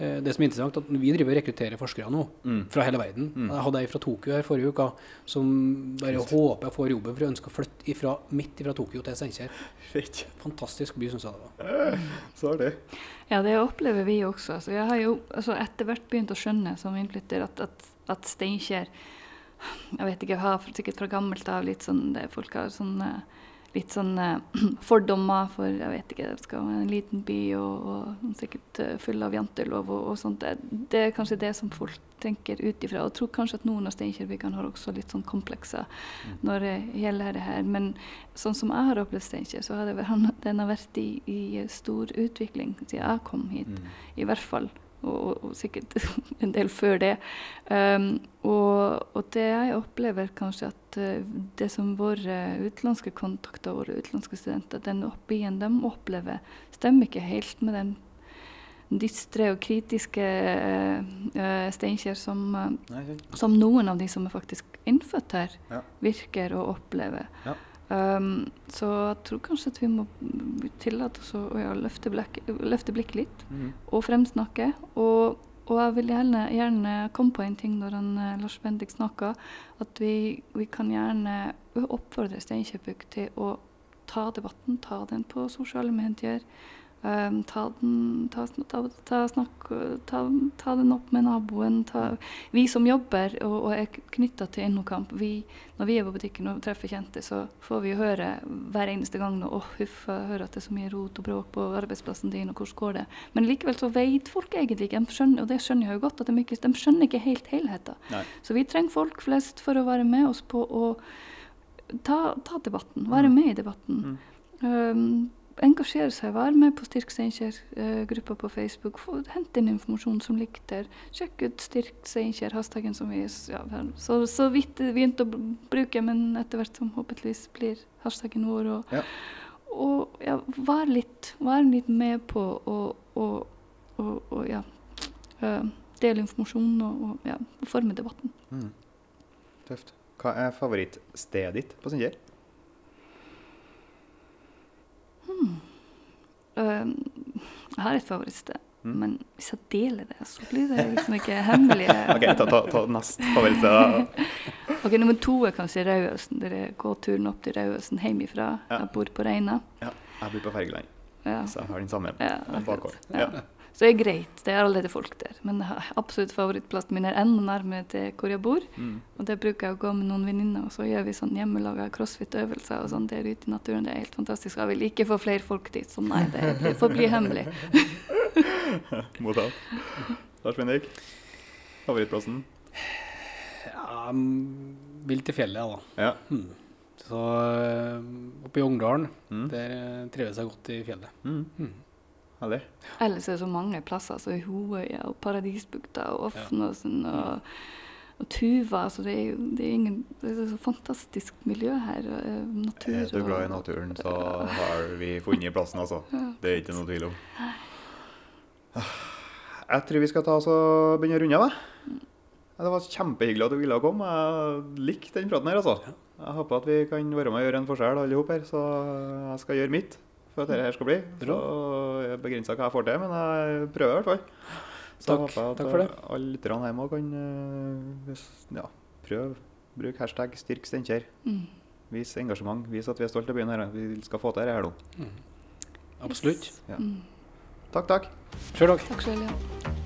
Eh, det som er interessant, er at vi driver og rekrutterer forskere nå Mm. fra hele verden. Mm. Jeg hadde ei fra Tokyo her forrige uke som bare håper jeg får jobben, for jeg ønsker å flytte ifra, midt fra Tokyo til Steinkjer. Fantastisk by, syns jeg det var. Så er det. Ja, det opplever vi også. Altså, jeg har jo altså, etter hvert begynt å skjønne som innflytter at, at, at Steinkjer Jeg vet ikke, jeg har sikkert fra gammelt av litt sånn det Folk har sånn eh, litt sånn eh, fordommer for jeg vet ikke, det skal være en liten by og, og sikkert eh, full av jantelov og, og sånt. Det, det er kanskje det som folk tenker ut ifra. Og jeg tror kanskje at noen av Steinkjerbyggene har også litt sånn komplekser når det gjelder det her. Men sånn som jeg har opplevd Steinkjer, så har det, den har vært i, i stor utvikling siden jeg kom hit Mm. i hvert fall. Og, og sikkert en del før det. Um, og, og, det jeg opplever kanskje at uh, det som våre utenlandske kontakter, våre utenlandske studenter, den oppbyen de opplever, stemmer ikke helt med den dystre og kritiske uh, Steinkjer som, uh, som, noen av de som er faktisk innfødt her, ja. virker og opplever. Ja. Um, så jeg tror kanskje at vi må tillate oss å ja, løfte, blikket blikk litt mm. og fremsnakke. Og, og, jeg vil gjerne, gjerne komme på en ting når han, eh, Lars Bendik snakker, at vi, vi, kan gjerne oppfordre Steinkjøpuk til å ta debatten, ta den på sosiale medier. Um, ta, den, ta, ta, snakk, ta, den, opp med naboen. vi som jobber og, og er knytta til Innokamp, vi, når vi er på butikken og treffer kjente, så får vi høre hver eneste gang nå, oh, huff, jeg hører at det er så mye rot og bråk på arbeidsplassen din, og hvordan går det? Men likevel så vet folk egentlig ikke, skjønner, og det skjønner jeg jo godt, at de, ikke, de skjønner ikke helt helheten. Så vi trenger folk flest for å være med oss på å ta, ta debatten, være mm. med i debatten. Mm. Um, engasjere seg, være med på Styrk Steinkjer-gruppa på Facebook. Få, hent inn informasjon som ligger der. Sjekk ut Styrk Steinkjer, hashtaggen som vi ja, så, så vidt begynte å bruke, men etter hvert som håpeligvis blir hashtaggen vår. Og, ja. og ja, vær litt, vær litt med på å ja, uh, dele informasjon og ja, forme debatten. Mm. Tøft. Hva er favorittstedet ditt på Steinkjer? Um, jeg har et favorittsted, mm. men hvis jeg deler det, så blir det liksom ikke hemmelig. ok, ta, ta, ta nest favorittsted. ok, Nummer to er kanskje Rauøsen. Dere går turen opp til Rauøsen hjemmefra. Ja. Jeg bor på Reina. Ja, jeg bor på Fergeland. Ja. Så jeg har den samme ja, bakgård. Ja. Så det er greit, det er allerede folk der. Men absolutt favorittplassen min er enda nærmere til hvor jeg bor. Mm. Og det bruker jeg å gå med noen venninner, og så gjør vi sånn hjemmelaga crossfit-øvelser og sånn der ute i naturen. Det er helt fantastisk. Jeg vil ikke få flere folk dit, så nei, det får bli hemmelig. Mottatt. Lars Bendik, favorittplassen? Ja, vil til fjellet, da. Ja. Mm. Så eh, oppe i Ungdalen, mm. der eh, trives jeg godt i fjellet. Mm. Mm. Herlig. Ellers er det så mange plasser. altså Hoøya og Paradisbukta og Offnåsen ja. og, og, Tuva. altså det er det er ingen, det er så fantastisk miljø her. Natur er du glad i naturen, så har vi funnet plassen, altså. Det er ikke noe tvil om. Jeg tror vi skal ta oss og begynne å runde av. Det var kjempehyggelig at du ville komme. Jeg likte den praten her, altså. Jeg håper at vi kan være med og gjøre en forskjell, alle sammen her. Så jeg skal gjøre mitt for at dette skal bli. Så jeg begrenser hva jeg får til, men jeg prøver i hvert fall. Så takk, jeg at takk for det. alle lytterne hjemme kan uh, ja, prøve. Bruk hashtag 'styrk Steinkjer'. Mm. Vis engasjement. Vis at vi er stolte av byen her. Vi skal få til dette her nå. Mm. Absolutt. Ja. Mm. Takk, takk. Sjøl takk. Takk selv, ja.